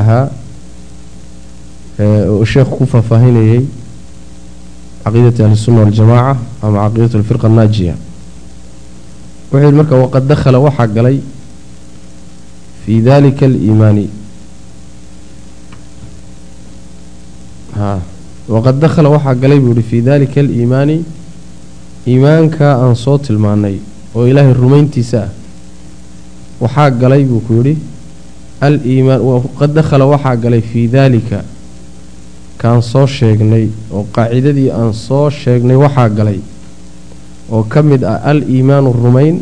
ahaa uu sheekhu ku faahfaahinayey caqiidati ahlisunna waljamaaca ama caqiidat alfirqa annaajiya. Wuxuu yihi marka waqad dakhala waxaa galay fii dalika aliimaani. Waqad dakhala waxaa galay buu yihi fii dalika aliimaani iimaanka aan soo tilmaanay oo ilaahay rumayntiisa ah. Waxaa galay buu ku yidhi aliimaan waqad dakhala waxaa galay fii daalika kaan soo sheegnay oo qaacidadii aan soo sheegnay waxaa galay oo ka mid ah al-iimaanu rumayn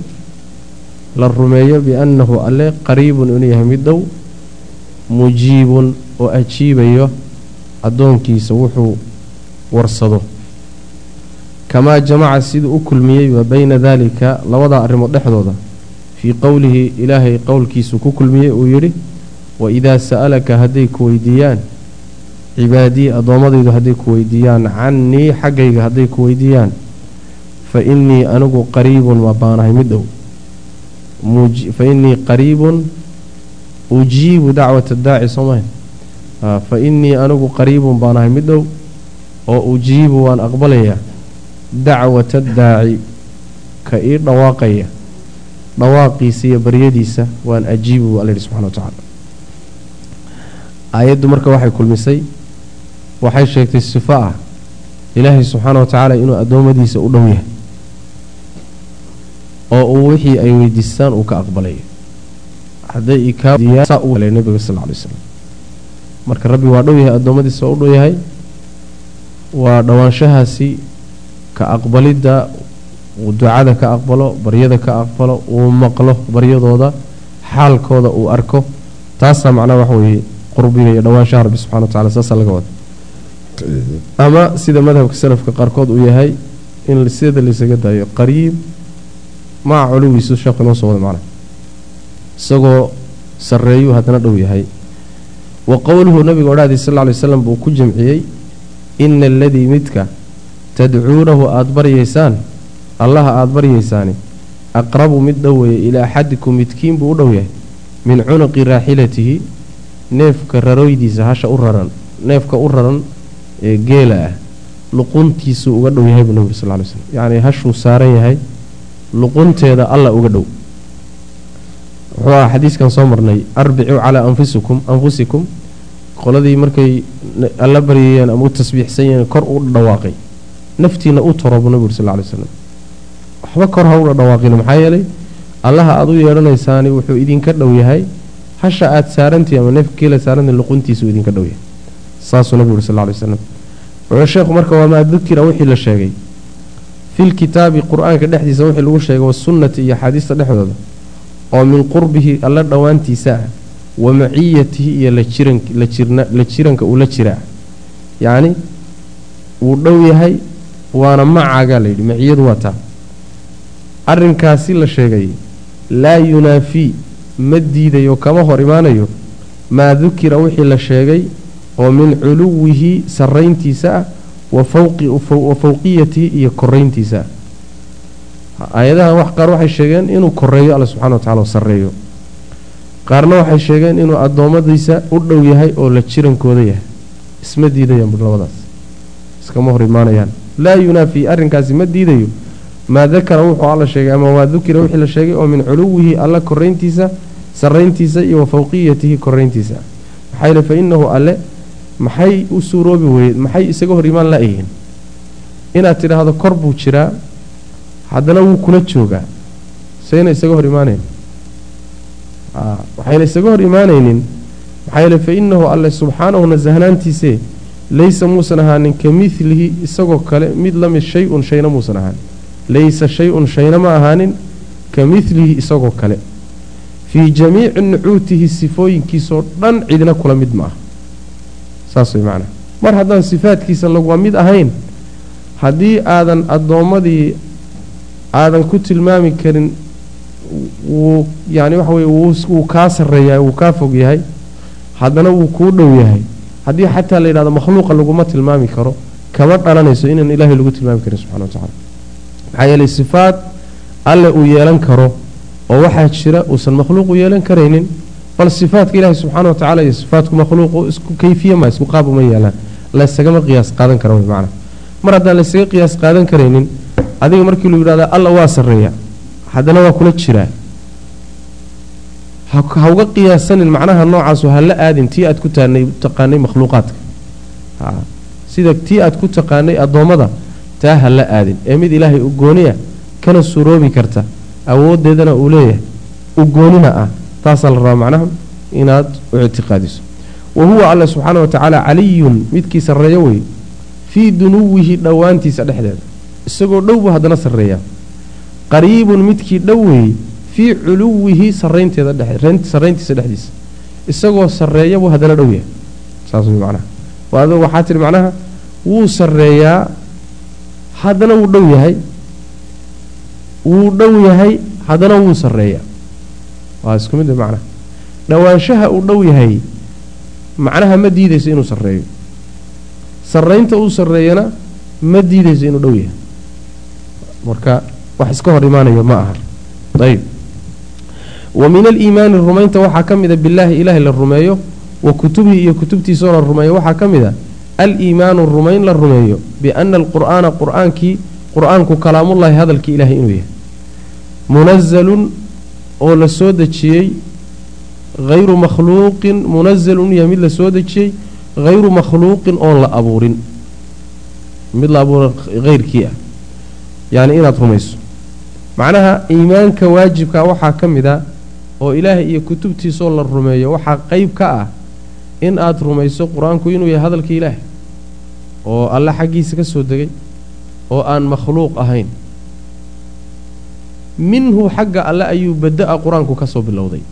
la rumeeyo biannahu alle qariibun inuu yahay mid dhow mujiibun oo ajiibayo addoonkiisa wuxuu warsado. Kamaa jamaca siduu u kulmiyey wa bayna daalika labada arrimood dhexdooda fii qowlihi ilaahay qowlkiisuu ku kulmiyey uu yidhi waidaa sa'alaka hadday ku weydiiyaan cibaadii addoommadaydu hadday ku weydiiyaan cannii xaggayga hadday ku weydiiyaan fa innii anigu qariibun waa baanahay mid dhow. Fa innii qariibun ujiibu dacwata daaci soomaha fa innii anigu qariibun baanahay mid dhow oo ujiibu waan aqbalayaa dacwata daaci ka ii dhawaaqaya dhawaaqiisa iyo baryadiisa waan ajiibu bu alla yidhi subxana wa tacaala. Aayaddu marka waxay kulmisay waxay sheegtay sifo ah ilaahay subxaana wa tacaala inuu addoommadiisa u dhow yahay oo uu wixii ay weydiistaan uu ka aqbalayo hadday nebiga sal ly slam marka rabbi waa dhow yahay addoommadiisa waa u dhow yahay waa dhowaanshahaasi ka aqbalidda uu ducada ka aqbalo baryada ka aqbalo uu maqlo baryadooda xaalkooda uu arko. Taasaa macnaha waxa weeye qurbiga iyo dhowaanshaha rabbi subxana wa tacala saasaa laga wada ama sida madhabka salafka qaarkood uu yahay in sideeda laysaga daayo qariib maca culuwiisu sheekhu inoo soo wada macna. Isagoo sarreeyuu haddana dhow yahay. Wa qowluhu nabiga odhahdii sal lla lay slam buu ku jamciyey ina aladii midka tadcuunahu aada baryaysaan allaha aada baryaysaani aqrabu mid dhoweeye ilaa axadikum midkiin buu u dhow yahay min cunuqi raaxilatihi neefka rarooydiisa hasha u raran neefka u raran ee geela ah luquntiisuu uga dhow yahay buu nabigu sal ly slm yacnii hashuu saaran yahay luqunteeda alla uga dhow. Wuxuu aha xadiiskan soo marnay arbicuu calaa anfusikum anfusikum qoladii markay alla baryayeen ama u tasbiixsanyeen kor u dhawaaqay. Naftiina u toro buu nabigu sal ly slam waxba kor ha dhawaaqina maxaa yeelay allaha aada u yeedhanaysaani wuxuu idinka dhow yahay. Hasha aada saarantii ama neefka geela saarantii luquntiisuu idinka dhow yahay. Saasuu nabigu uri sal ly slam wuxuu sheekhu marka wamaa dukira wixii la sheegay. Filkitaabi qur'aanka dhexdiisa wixii lagu sheegay wasunnati iyo axaadiista dhexdooda. Oo min qurbihi alla dhowaantiisa ah. Wa maciyatihi iyo la jiranka uu la jiraa. Yacni wuu dhow yahay waana macagaa layidhi maciyadu waa taa arrinkaasi la sheegay laa yunaafii ma diidayo kama hor imaanayo maa dukira wixii la sheegay oo min culuwihi sarrayntiisa ah wa fawqiyatihi iyo korayntiisa ah. Aayadahan wax qaar waxay sheegeen inuu koreeyo alla subxana wa tacala oo sarreeyo. Qaarna waxay sheegeen inuu addoommadiisa u dhow yahay oo la jirankooda yahay. Isma diidayaan bur labadaas iskama hor imaanayaan. Laa yunaafii arrinkaasi ma diidayo maa dakara wuxuu alla sheegay ama waa dukira wixii la sheegay oo min culuwihi alla korayntiisa sarrayntiisa iyo wa fawqiyatihi korayntiisa maxaa yeele fa alle maxay u suuroobi weyed maxay isaga hor imaan la-yihiin inaad tidhaahdo kor buu jiraa haddana wuu kula joogaa. Sayna isaga hor imaanayn waxayna isaga hor imaanaynin. Maxaa yeele fa alle subxaanahu nasahnaantiisee laysa muusan ahaanin ka midlihi isagoo kale mid la mid shay-un shayna muusan ahaanin laysa shay-un shayna ma ahaanin ka midlihi isagoo kale fii jamiici nucuutihi sifooyinkiisoo dhan cidna kula mid ma ah saas way macnaa mar haddaan sifaadkiisa lagua mid ahayn haddii aadan addoommadii aadan ku tilmaami karin wuu yacni waxa weye wuu kaa sarreeyahay wuu kaa fog yahay haddana wuu kuu dhow yahay haddii xataa la yidhahdo makhluuqa laguma tilmaami karo kama dhalanayso inaan ilaahay lagu tilmaami karin subxana wa tacala maxaa yeelay sifaad alle uu yeelan karo oo waxaa jira uusan makhluuqu yeelan karaynin bal sifaatka ilaahi subxaana wa tacala iyo sifaatku makhluuqu isku kayfiye ma isku qaab uma yaalaan laysagama qiyaas qaadan kara wey macnaha. Mar haddaan laysaga qiyaas qaadan karaynin adiga markii lu yidhahda alla waa sarreeya haddana waa kula jiraa ha uga qiyaasanin macnaha noocaasu ha la aadin tii aad ku taqaanay makhluuqaadka. Sida tii aad ku taqaanay addoommada taa ha la aadin. Ee mid ilaahay u gooniya kana suroobi karta awooddeedana uu leeyahay u goonina ah taasaa la rabaa macnaha inaad u ictiqaadiso. Wa huwa alla subxaana wa tacaala caliyun midkii sarreeyo wey fii dunuwihi dhowaantiisa dhexdeeda. Isagoo dhow haddana sarreeyaa. Qariibun midkii dhow weeye fii culuwihi sarrayntiisa dhexdiisa. Isagoo sarreeya buu haddana dhow yahay. Saas wey macnaha. Waad waxaa tihi macnaha wuu sarreeyaa haddana wuu dhow yahay. Wuu dhow yahay haddana wuu sarreeyaa waa isku mid macnaha dhowaanshaha uu dhow yahay macnaha ma diidayso inuu sarreeyo. Sarraynta uu sarreeyana ma diidayso inuu dhow yahay. Marka wax iska hor imaanayo ma aha. Ayb wa min aliimaani rumaynta waxaa ka mida billaahi ilaahay la rumeeyo wa kutubihi iyo kutubtiisoo la rumeeyo waxaa ka mid a aliimaanu rumayn la rumeeyo biana alqur'aana qur'aankii qur'aanku kalaamullaahi hadalkii ilaahay inuu yahay. Munazalun oo la soo dejiyey hayru makhluuqin munazalun yahay mid la soo dejiyey hayru makhluuqin oon la abuurin. Mid la abuura hayrkii ah. Yacni inaad rumayso. Macnaha iimaanka waajibka waxaa ka mid a oo ilaahay iyo kutubtiisoo la rumeeyo waxaa qeyb ka ah in aad rumayso qur'aanku inuu yahay hadalkii ilaahay oo alle xaggiisa ka soo degay oo aan makhluuq ahayn. Minhu xagga alle ayuu bada-a qur'aanku ka soo bilowday.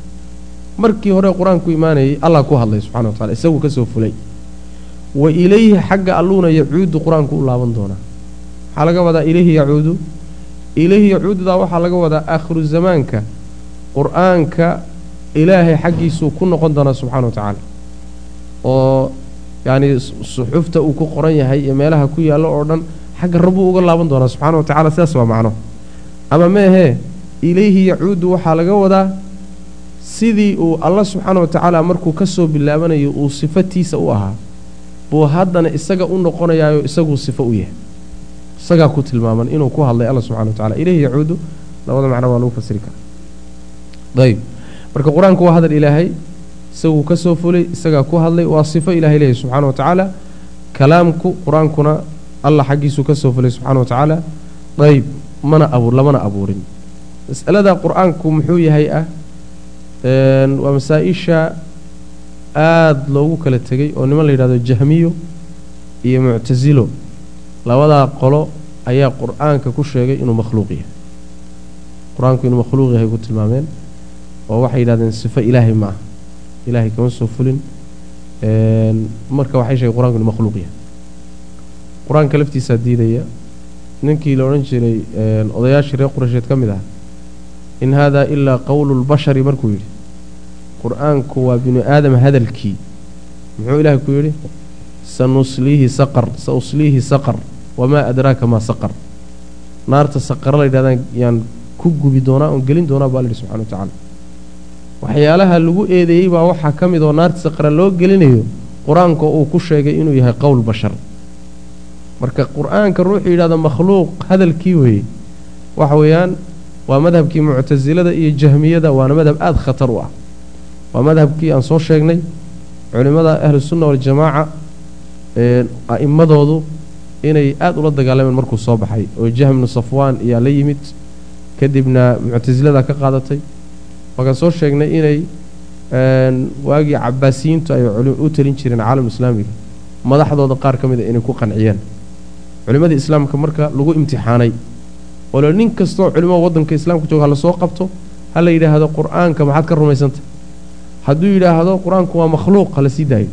Markii hore qur'aanku imaanayay allah ku hadlay subxana wa tacala isagu ka soo fulay. Wa ilayhi xagga alluuna yacuudu qur'aanku u laaban doonaa. Waxaa laga wadaa ilayhi yacuudu. Ilayhi yacuududaa waxaa laga wadaa aakhiru zamaanka qur'aanka ilaahay xaggiisuu ku noqon doonaa subxana wa tacaala oo yacni suxufta uu ku qoran yahay iyo meelaha ku yaallo oo dhan xagga rabbuu uga laaban doonaa subxaana wa tacala sidaas waa macno. Ama meehee ilayhi yacuudu waxaa laga wadaa sidii uu alla subxaana wa tacaala markuu ka soo bilaabanayo uu sifatiisa u ahaa buu haddana isaga u noqonayaayo isaguu sifo u yahay. Isagaa ku tilmaaman inuu ku hadlay alla subxana wa tacala ilayhi yacuudu labada macno waa lagu fasiri karaa. Ayb marka qur'aanku waa hadal ilaahay isaguu ka soo fulay isagaa ku hadlay waa sifo ilahay leeyahy subxana wa tacaala. Kalaamku qur'aankuna allah xaggiisuu ka soo fulay subxana wa tacaala. Ayb mana abuur lamana abuurin. Mas'alada qur'aanku muxuu yahay ah waa masaa-isha aada loogu kala tegey oo niman la yidhahdo jahmiyo iyo muctasilo labadaa qolo ayaa qur'aanka ku sheegay inuu makhluuq yahay. Qur'aanku inuu makhluuq yahay ku tilmaameen oo waxay yidhahdeen sifo ilaahay ma aha ilaahay kama soo fulin. Marka waxay sheegay qur'aanku inuu makhluuq yahay. Qur'aanka laftiisaa diidaya ninkii la odhan jiray odayaashii reer quraysheed ka mid ah in haadaa ilaa qowlu lbashari markuu yidhi qur'aanku waa binu aadam hadalkii. Muxuu ilaahay ku yidhi sanusliihi saqar sa usliihi saqar wamaa adraaka maa saqar. Naarta saqara la yidhahdaan yaan ku gubi doonaa oon gelin doonaa baa la yidhi subxana wa tacaala waxyaalaha lagu eedeeyey baa waxaa ka mid oo naarta saqara loo gelinayo qur'aanka uu ku sheegay inuu yahay qowl bashar. Marka qur'aanka ruuxuu yidhahdo makhluuq hadalkii weeye. Waxa weeyaan waa madhabkii muctasilada iyo jahmiyada waana madhab aada khatar u ah. Waa madhabkii aan soo sheegnay culimmada ahlusunna waljamaaca a'immadoodu inay aada ula dagaalameen markuu soo baxay oo jahm bnu safwaan ayaa la yimid. Kadibna muctasilada ka qaadatay waakaan soo sheegnay inay waagii cabaasiyiintu ay u talin jireen caalam islaamiga madaxdooda qaar ka mida inay ku qanciyeen. Culimmadii islaamka marka lagu imtixaanay. Oo le nin kastoo culimada waddanka islaamka jooga hala soo qabto ha la yidhaahdo qur'aanka maxaad ka rumaysantah hadduu yidhaahdo qur'aanku waa makhluuq hala sii daayo.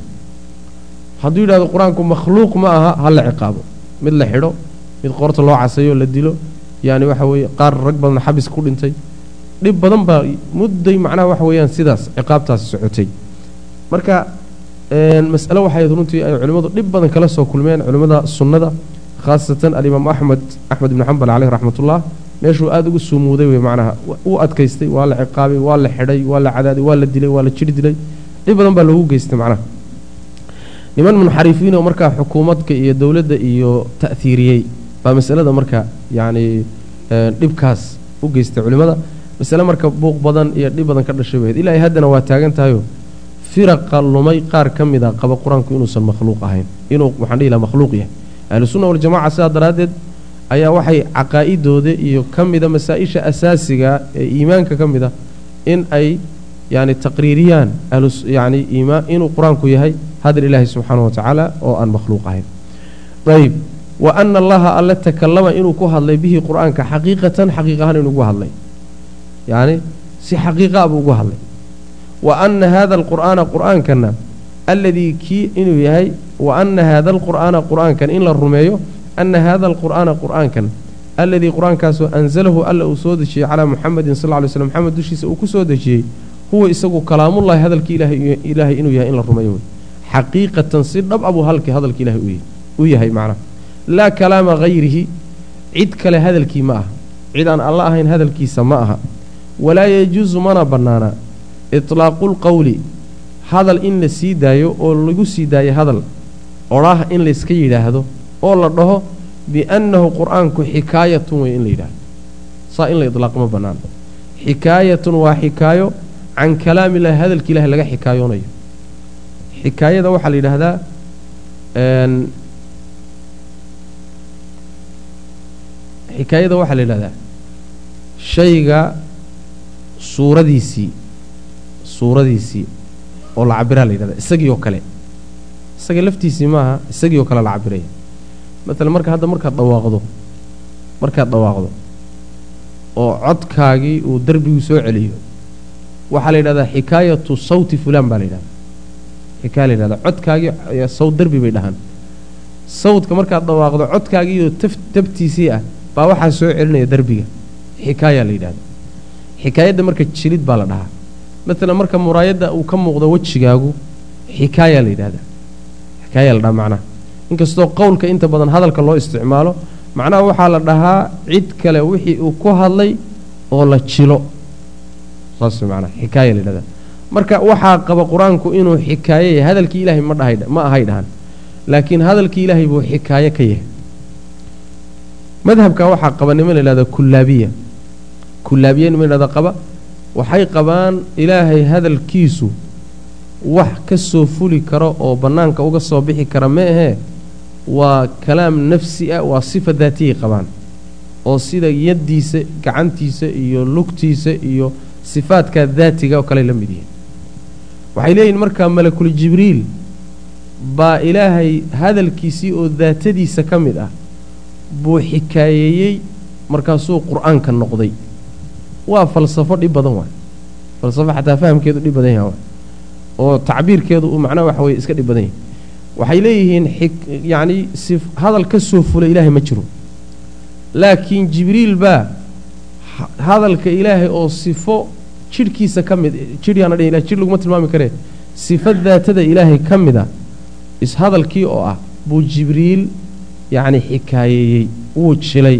Hadduu yidhahdo qur'aanku makhluuq ma aha ha la ciqaabo. Mid la xidho mid qoorta loo casayo la dilo. Yani waxa weeye qaar rag badan xabis ku dhintay dhib badan baa mudday macnaha waxa weeyaan sidaas ciqaabtaasi socotay. Marka mas'ale waxay runtii ay culimmadu dhib badan kala soo kulmeen culimmada sunnada khaasatan alimaam axmed axmed ibnu xambal caleyh raxmatullah meeshuu aada ugu sumuuday wey macnaha u adkaystay waa la ciqaabay waa la xidhay waa la cadaaday waa la dilay waa la jir dilay. Dhib badan baa loogu geystay macnaha. Niman munxarifiin oo markaa xukuumadka iyo dowladda iyo ta'hiiriyey baa masalada marka yacni dhibkaas u geystay culimmada masale marka buuq badan iyo dhib badan ka dhashay wayd ilaa haddana waa taagan tahayo firaqa lumay qaar ka mid a qaba qur'aanku inuusan makhluuq ahayn inuu waxaan dhihi laha makhluuq yahay. Ahlusunna waljamaca sidaa daraaddeed ayaa waxay caqaa'idooda iyo ka mida masaa-isha asaasiga ee iimaanka ka mid a in ay yani taqriiriyaan yani inuu qur'aanku yahay hadal ilaahi subxaana wa tacaala oo aan makhluuq ahayn. Ayb wa ana allaha alle takallama inuu ku hadlay bihi qur'aanka xaqiiqatan xaqiiq ahaan inuu gu hadlay yacni si xaqiiqa buu ugu hadlay wa ana hada alqur'aana qur'aankana alladii kii inuu yahay wa ana haada alqur'aana qur'aankan in la rumeeyo ana hada alqur'aana qur'aankan alladii qur'aankaasoo anzalahu alla uu soo dejiyey calaa muxamedin sal ly slm maxamed dushiisa uu ku soo dejiyey huwa isagu kalaamullahi hadalkii ilaahay inuu yahay in la rumeeyo wey xaqiiqatan si dhab abuu halkii hadalka ilahay u yahay macnaha laa kalaama hayrihi cid kale hadalkii ma aha cid aan alla ahayn hadalkiisa ma aha walaa yajuusu mana bannaana. Itlaaqulqowli hadal in la sii daayo oo lagu sii daayo hadal. Odhaah in layska yidhaahdo oo la dhaho biannahu qur'aanku xikaayatun wey in la yidhaahdo. Saa in la idlaaq ma bannaano xikaayatun waa xikaayo can kalaamillahi hadalki ilahi laga xikaayoonayo xikaayada waxaa la yidhaahdaa xikaayada waxaa la yidhahdaa shayga suuradiisii suuradiisii oo la cabiraa la yidhahdaa isagii oo kale. Isaga laftiisii maaha isagii oo kale la cabiraya maalan marka hadda markaad dhawaaqdo markaad dhawaaqdo oo codkaagii uu derbigu soo celiyo waxaa la yidhahdaa xikaayatu sawti fulaan baa la yidhahdaa. Xikaaya la yidhahdaa codkaagii sawt derbi bay dhahaan. Sawdka markaad dhawaaqdo codkaagiioo tabtiisii ah baa waxaa soo celinaya derbiga xikaaya la yidhahda xikaayadda marka jilid baa la dhahaa. Maalan marka muraayadda uu ka muuqdo wejigaagu xikaaya la yidhahdaa xikaaya la dhaha macnaha inkastoo qowlka inta badan hadalka loo isticmaalo macnaha waxaa la dhahaa cid kale wixii uu ku hadlay oo la jilo. Saas macnaha xikaaya la yidhahdaa marka waxaa qaba qur'aanku inuu xikaayo yahay hadalkii ilaahay ma ahay dhahan laakiin hadalkii ilaahay buu xikaayo ka yahay. Madhabka waxaa qaba niman la yidhahda kullaabiya kullaabiya niman yidhahda qaba? Waxay qabaan ilaahay hadalkiisu wax ka soo fuli karo oo bannaanka uga soo bixi kara ma ahee waa kalaam nafsi ah waa sifa daatiyay qabaan oo sida yaddiisa gacantiisa iyo lugtiisa iyo sifaadka daatiga oo kale la mid yihiin. Waxay leeyihiin markaa malakul jibriil baa ilaahay hadalkiisii oo daatadiisa ka mid ah buu xikaayeeyey markaasuu qur'aanka noqday waa falsafo dhib badan waay. Falsafo xataa fahamkeedu dhib badan yaha oo tacbiirkeedu uu macnaha waxa weye iska dhib badan yahay. Waxay leeyihiin yacni si hadal ka soo fulay ilaahay ma jiro. Laakiin jibriil baa hadalka ilaahay oo sifo jidhkiisa ka mid jidh yaana dhihin jidh laguma tilmaami karee. Sifo daatada ilaahay ka mid a ishadalkii oo ah buu jibriil yacni xikaayeeyey wuu jilay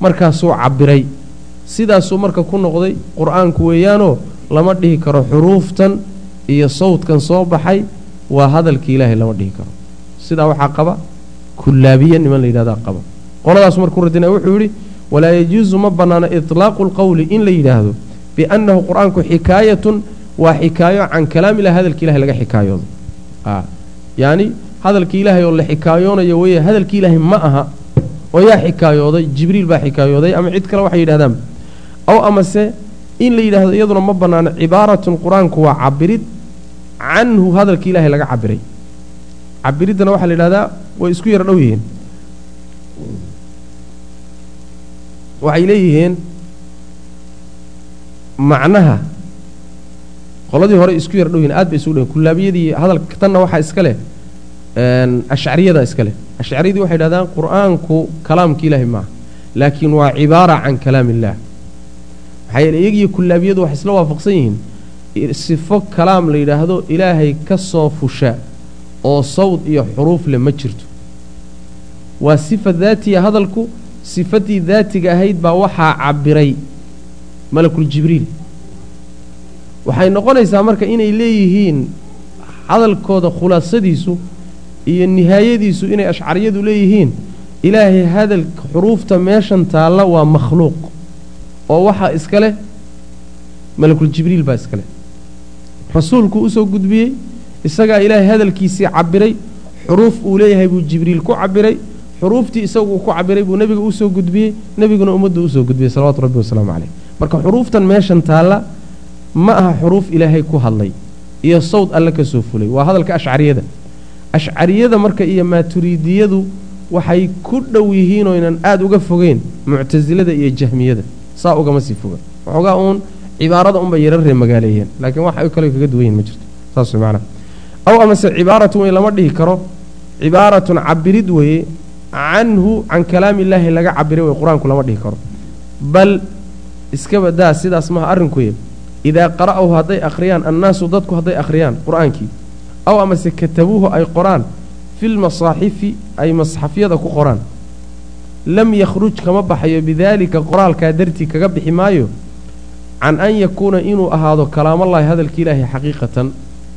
markaasuu cabbiray sidaasuu marka ku noqday qur'aanku weeyaanoo lama dhihi karo xuruuftan iyo sawdkan soo baxay waa hadalkii ilaahay lama dhihi karo. Sidaa waxaa qaba kullaabiye niman la yidhahdaa qaba. Qoladaas markuu radina wuxuu yidhi walaa yajuusu ma bannaano itlaaqu lqowli in la yidhaahdo biannahu qur'aanku xikaayatun waa xikaayo can kalaamilah hadalki ilahay laga xikaayoodo. Yacni hadalkii ilaahay oo la xikaayoonayo weeye hadalkii ilaahay ma aha oo yaa xikaayooday jibriil baa xikaayooday ama cid kale waxay yidhahdaan aw amase in la yidhaahdo iyaduna ma bannaano cibaaratun qur'aanku waa cabirid. Canhu hadalkii ilaahay laga cabiray. Cabiriddana waxaa la yidhahdaa way isku yaro dhow yihiin. Waxay leeyihiin macnaha qoladii hore isku yar dhow yihiin aad bay isugu dhow kullaabiyadii hadalka tanna waxaa iska leh ashcariyada iska leh. Ashcariyadii waxay yidhahdaan qur'aanku kalaamka ilaahay maaha laakiin waa cibaara can kalaam illaah maxaa yeele iyagiyo kullaabiyadu waxay isla waafaqsan yihiin. Sifo kalaam la yidhaahdo ilaahay ka soo fusha oo sawd iyo xuruuf leh ma jirto. Waa sifa daatiya hadalku sifatii daatiga ahayd baa waxaa cabiray malakul jibriil. Waxay noqonaysaa marka inay leeyihiin hadalkooda khulaasadiisu iyo nihaayadiisu inay ashcariyadu leeyihiin ilaahay hadalka xuruufta meeshan taalla waa makhluuq oo waxaa iska leh malakul jibriil baa iska leh. Rasuulku u soo gudbiyey isagaa ilaahay hadalkiisii cabiray xuruuf uu leeyahay buu jibriil ku cabiray xuruuftii isaguu ku cabiray buu nebiga u soo gudbiyey nebiguna ummaddu u soo gudbiyey salawatu rabbi wasalaamu caleyh marka xuruuftan meeshan taalla ma aha xuruuf ilaahay ku hadlay iyo sawd alle ka soo fulay. Waa hadalka ashcariyada. Ashcariyada marka iyo maaturiidiyadu waxay ku dhow yihiin oynan aada uga fogeen muctasilada iyo jahmiyada saa ugama sii foga. Waxoogaa uun cibaarada unbay yara ree magaaleeyeen laakiin wax ay kale kaga duwan yihiin ma jirto. Saas way macnaha. Aw amase cibaaratun wey lama dhihi karo. Cibaaratun cabirid weeye canhu can kalaami illaahi laga cabiray wey qur'aanku lama dhihi karo. Bal iska badaa sidaas maha arrinkuye idaa qara'ahu hadday akhriyaan annaasu dadku hadday akhriyaan qur'aankii. Aw amase katabuuhu ay qoraan filmasaaxifi ay masxafyada ku qoraan lam yakhruj kama baxayo bidaalika qoraalkaa dartii kaga bixi maayo can an yakuuna inuu ahaado kalaamallaahi hadalki ilaahi xaqiiqatan.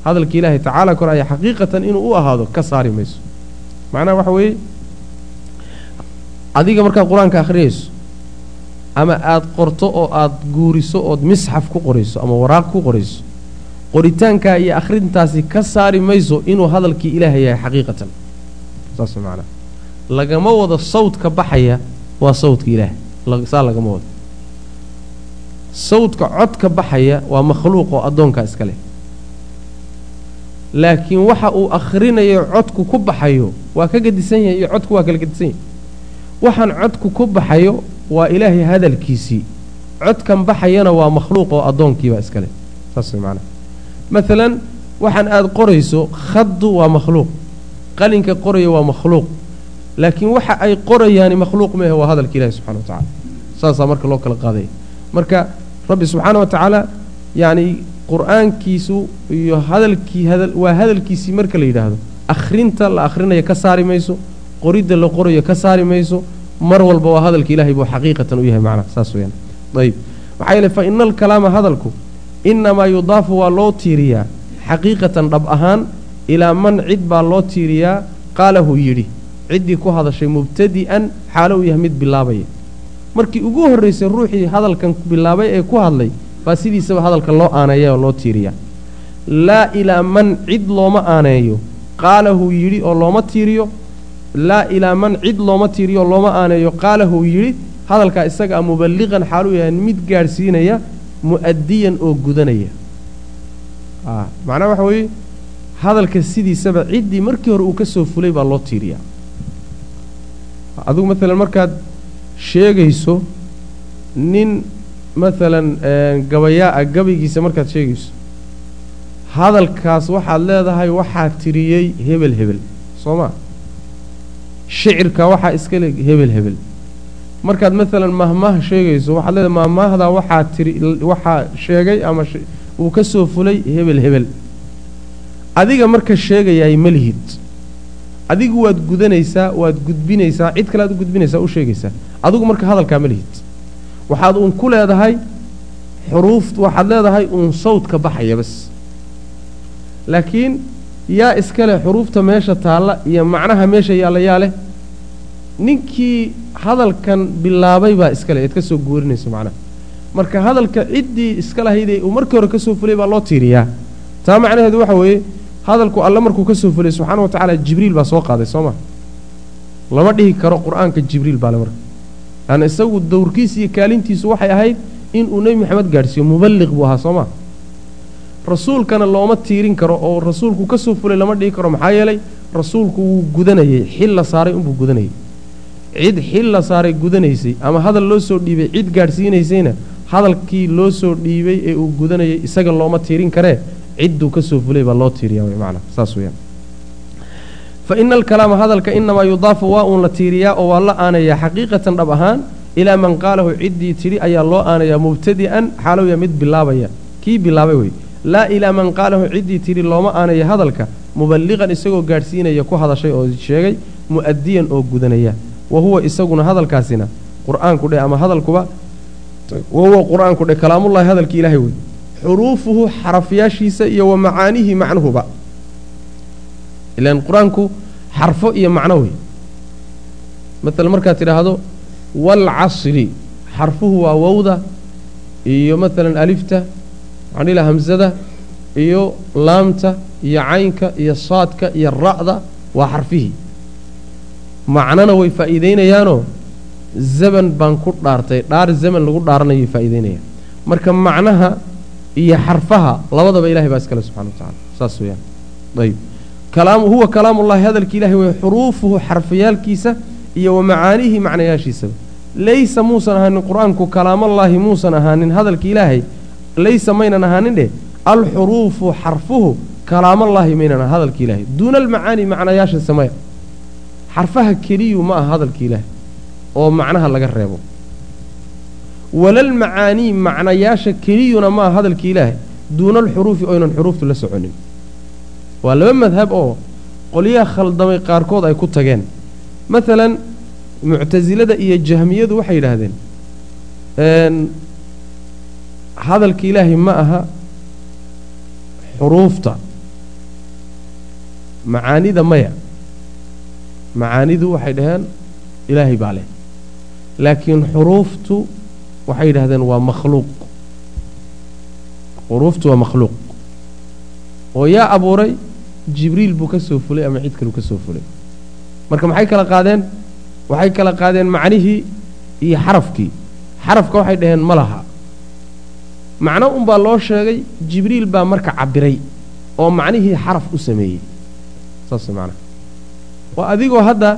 Hadalki ilaahi tacaala koraya xaqiiqatan inuu u ahaado ka saari mayso. Macnaha waxa weeye adiga markaad qur'aanka akhriyayso ama aada qorto oo aada guuriso ood misxaf ku qorayso ama waraaq ku qorayso qoritaankaa iyo akhrintaasi ka saari mayso inuu hadalkii ilaahay yahay xaqiiqatan. Saas macnaa lagama wado sawdka baxaya waa sawdka ilaahay saa lagama wado sawdka codka baxaya waa makhluuq oo addoonkaa iska leh. Laakiin waxa uu akhrinayo codku ku baxayo waa ka gedisan yahay iyo codku waa kala gedisan yahay. Waxaan codku ku baxayo waa ilaahay hadalkiisii codkan baxayana waa makhluuq oo addoonkiibaa iska leh. Saas way macnaha maalan waxaan aada qorayso khaddu waa makhluuq. Qalinka qoraya waa makhluuq laakiin waxa ay qorayaani makhluuq mehe waa hadalka ilahi subxana wa tacala saasaa marka loo kala qaadaya marka rabbi subxaana wa tacaala yacni qur'aankiisu iyo hadalkii hadal waa hadalkiisii marka la yidhaahdo akhrinta la akhrinayo ka saari mayso qoridda la qorayo ka saari mayso mar walba waa hadalka ilahay buu xaqiiqatan u yahay macnaha saas weyaan ayib. Maxaa yeele fa ina alkalaama hadalku innamaa yudaafu waa loo tiiriyaa xaqiiqatan dhab ahaan ilaa man cid baa loo tiiriyaa qaalahu yidhi ciddii ku hadashay mubtadi'an xaalo uu yahay mid bilaabaya markii ugu horraysay ruuxii hadalkan bilaabay ee ku hadlay baa sidiisaba hadalka loo aaneeya oo loo tiiriyaa. Laa ilaa man cid looma aaneeyo qaalahu yidhi oo looma tiiriyo. Laa ilaa man cid looma tiiriyo oo looma aaneeyo qaalahu yidhi. Hadalkaa isaga a muballiqan xaaluu yahay mid gaadhsiinaya mu'adiyan oo gudanaya. Macnaha waxa weeye hadalka sidiisaba ciddii markii hore uu ka soo fulay baa loo tiiriyaa adigu maalan markaad sheegayso nin maalan gabayaa ah gabaygiisa markaad sheegayso hadalkaas waxaad leedahay waxaa tiriyey hebel hebel. Soo maa shicirka waxaa iska le hebel hebel. Markaad maalan mahmaah sheegayso waxaad leedahay mahmaahdaa waxaa tiri waxaa sheegay ama uu ka soo fulay hebel hebel. Adiga marka sheegayaay ma lihid adigu waad gudanaysaa waad gudbinaysaa cid kale aad u gudbinaysaa u sheegaysaa. Adigu marka hadalkaa ma lihid. Waxaad uun ku leedahay xuruuf waxaad leedahay uun sawdka baxaya bas. Laakiin yaa iska leh xuruufta meesha taalla iyo macnaha meesha yaalla yaa leh ninkii hadalkan bilaabay baa iska leh eed ka soo guurinayso macnaha. Marka hadalka ciddii iska lahaydee uu markii hore ka soo fulay baa loo tiiriyaa. Taa macnaheedu waxa weeye hadalku alle markuu ka soo fulay subxaana wa tacaala jibriil baa soo qaaday soo ma? Lama dhihi karo qur'aanka jibriil baa le marka laanna isagu dowrkiisa iyo kaalintiisu waxay ahayd inuu nebi maxamed gaadhsiiyo muballiq buu ahaa soo ma? Rasuulkana looma tiirin karo oo rasuulku ka soo fulay lama dhihi karo maxaa yeelay rasuulku wuu gudanayay xil la saaray unbuu gudanayay. Cid xil la saaray gudanaysay ama hadal loo soo dhiibay cid gaadhsiinaysayna hadalkii loo soo dhiibay ee uu gudanayay isaga looma tiirin karee cidduu ka soo fulay baa loo tiiriya macnaa saas weyaan fa ina alkalaama hadalka inamaa yudaafu waa uun la tiiriyaa oo waa la aanayaa xaqiiqatan dhab ahaan ilaa man qaalahu ciddii tidhi ayaa loo aanayaa mubtadi'an xaalowya mid bilaabaya kii bilaabay wey laa ilaa man qaalahu ciddii tidhi looma aanaya hadalka muballiqan isagoo gaadhsiinaya ku hadashay oo sheegay mu'adiyan oo gudanaya. Wa huwa isaguna hadalkaasina qur'aanku dhe ama hadalkuba wa huwa qur'aanku dhe kalaamullahi hadalkii ilaahay wey xuruufuhu xarafyaashiisa iyo wa macaanihi macnuhuba. Ilaan qur'aanku xarfo iyo macno wey maalan markaad tidhaahdo waalcasri xarfuhu waa wowda iyo maalan alifta laha hamsada iyo laamta iyo caynka iyo saadka iyo ra'da waa xarfihii macnona way faa'iideynayaanoo zaman baan ku dhaartay dhaar zaman lagu dhaaranayay faa'iideynayaan marka macnaha iyo xarfaha labadaba ilahay baa iskale subxana wa tacala saas weeyaan. Ayb kalaam huwa kalaamullahi hadalki ilahay wey xuruufuhu xarfayaalkiisa iyo wa macaanihi macnayaashiisaba laysa muusan ahaanin qur'aanku kalaamallaahi muusan ahaanin hadalki ilaahay laysa maynan ahaanin dheh alxuruufu xarfuhu kalaamallaahi maynan aha hadalki ilaahay. Duuna almacaani macnayaasha samaya xarfaha keliyu ma aha hadalki ilaahay oo macnaha laga reebo walalmacaanii macnayaasha keliyuna ma aha hadalki ilaahay. Duuna alxuruufi oynan xuruuftu la soconin. Waa laba madhab oo qolyaha khaldamay qaarkood ay ku tageen. Maalan muctasilada iyo jahmiyadu waxay yidhaahdeen hadalka ilaahay ma aha xuruufta. Macaanida maya. Macaanidu waxay dhaheen ilaahay baa leh. Laakiin xuruuftu waxay yidhahdeen waa makhluuq. Xuruuftu waa makhluuq. Oo yaa abuuray jibriil buu ka soo fulay ama cid kaleu ka soo fulay? Marka maxay kala qaadeen? Waxay kala qaadeen macnihii iyo xarafkii. Xarafka waxay dhaheen ma laha. Macno unbaa loo sheegay jibriil baa marka cabbiray oo macnihii xaraf u sameeyey. Saas macnaha waa adigoo hadda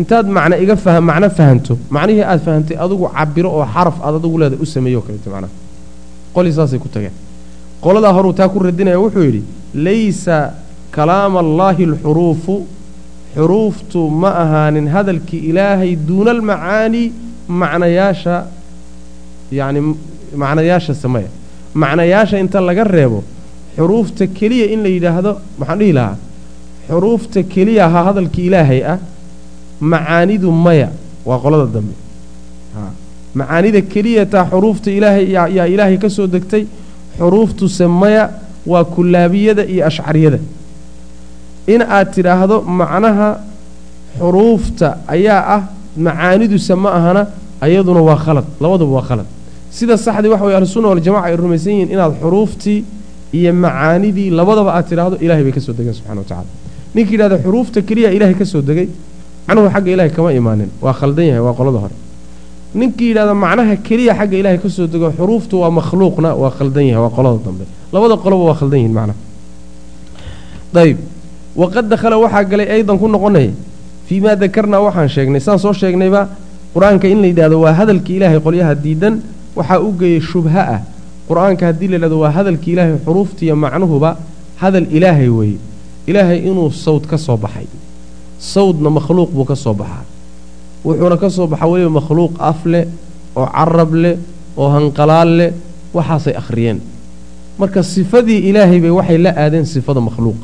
intaad macno iga macno fahanto macnihii aad fahantay adigu cabbiro oo xaraf aad adigu leedahay u sameeyo kaleeto macnaha qolii saasay ku tageen. Qoladaa horuu taa ku radinaya wuxuu yidhi laysa kalaama allaahi alxuruufu xuruuftu ma ahaanin hadalkii ilaahay duuna almacaani macnayaasha yacni macnayaasha sameya macnayaasha inta laga reebo xuruufta keliya in la yidhaahdo maxaan dhihi lahaa xuruufta keliya ahaa hadalkii ilaahay ah macaanidu maya. Waa qolada dambe. Macaanida keliya taa xuruufta ilaahay yaa ilaahay ka soo degtay xuruuftuse maya waa kullaabiyada iyo ashcariyada. In aad tidhaahdo macnaha xuruufta ayaa ah macaaniduse ma ahana ayaduna waa khalad labaduba waa khalad. Sida saxdii waxa weye ahlusunna waljamaca ay rumaysan yihiin inaad xuruuftii iyo macaanidii labadaba aad tidhaahdo ilahay bay ka soo degeen subxana wa tacala ninkii yidhahda xuruufta keliya ilaahay ka soo degay macnuhu xagga ilahay kama imaanin. Waa khaldan yahay waa qolada hore. Ninkii yidhahda macnaha keliya xagga ilaahay ka soo dego xuruuftu waa makhluuqna waa khaldan yahay waa qolada dambe. Labada qoloba waa khaldan yihiin macnaha. Ayb waqad dakhala waxaa galay aydan ku noqonaya fii maa dakarnaa waxaan sheegnay. Saan soo sheegnayba qur'aanka in la yidhahdo waa hadalkii ilaahay qolyaha diidan waxaa u geeyey shubha ah. Qur'aanka haddii la yidhahdo waa hadalkii ilaahay xuruuftiiyo macnuhuba hadal ilaahay weeye. Ilaahay inuu sawd ka soo baxay sawdna makhluuq buu ka soo baxaa. Wuxuuna ka soo baxaa weliba makhluuq af leh oo carab leh oo hanqalaal leh waxaasay akhriyeen. Marka sifadii ilaahay bay waxay la aadeen sifada makhluuq.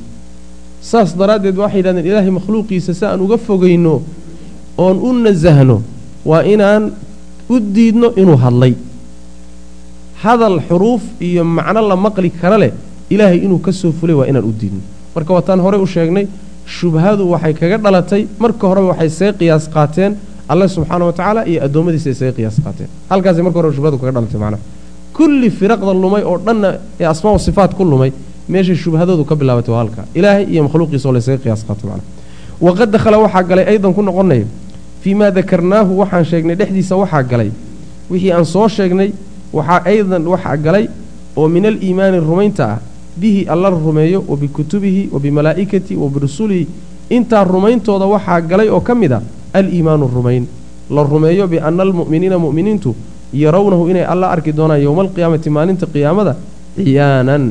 Saas daraaddeed waxay yidhahdeen ilaahay makhluuqiisa si aan uga fogayno oon u nasahno waa inaan u diidno inuu hadlay. Hadal xuruuf iyo macno la maqli kara leh ilaahay inuu ka soo fulay waa inaan u diidno. Marka waataan horey u sheegnay shubhadu waxay kaga dhalatay. Marka horeba waxay see qiyaas qaateen. Alle subxaana wa tacaala iyo addoommadiisa ay see qiyaas qaateen. Halkaasay marka hore shubhadu kaga dhalatay macnaha kulli firaqda lumay oo dhanna ee asmaa sifaat ku lumay meeshay shubhadoodu ka bilaabatay waa halka. Ilaahay iyo makhluuqiisa oo laysaga qiyaas qaato macnaha waqad dakhala waxaa galay aydan ku noqonaya fii maa dakarnaahu waxaan sheegnay dhexdiisa waxaa galay. Wixii aan soo sheegnay waxaa aydan waxaa galay oo min aliimaani rumaynta ah bihi alla rumeeyo wa bikutubihi wa bimalaa'ikatihi wa birusulihi intaa rumayntooda waxaa galay oo ka mid a aliimaanu rumayn. La rumeeyo bianna almu'miniina mu'miniintu yarawnahu inay alla arki doonaan yowma alqiyaamati maalinta qiyaamada ciyaanan.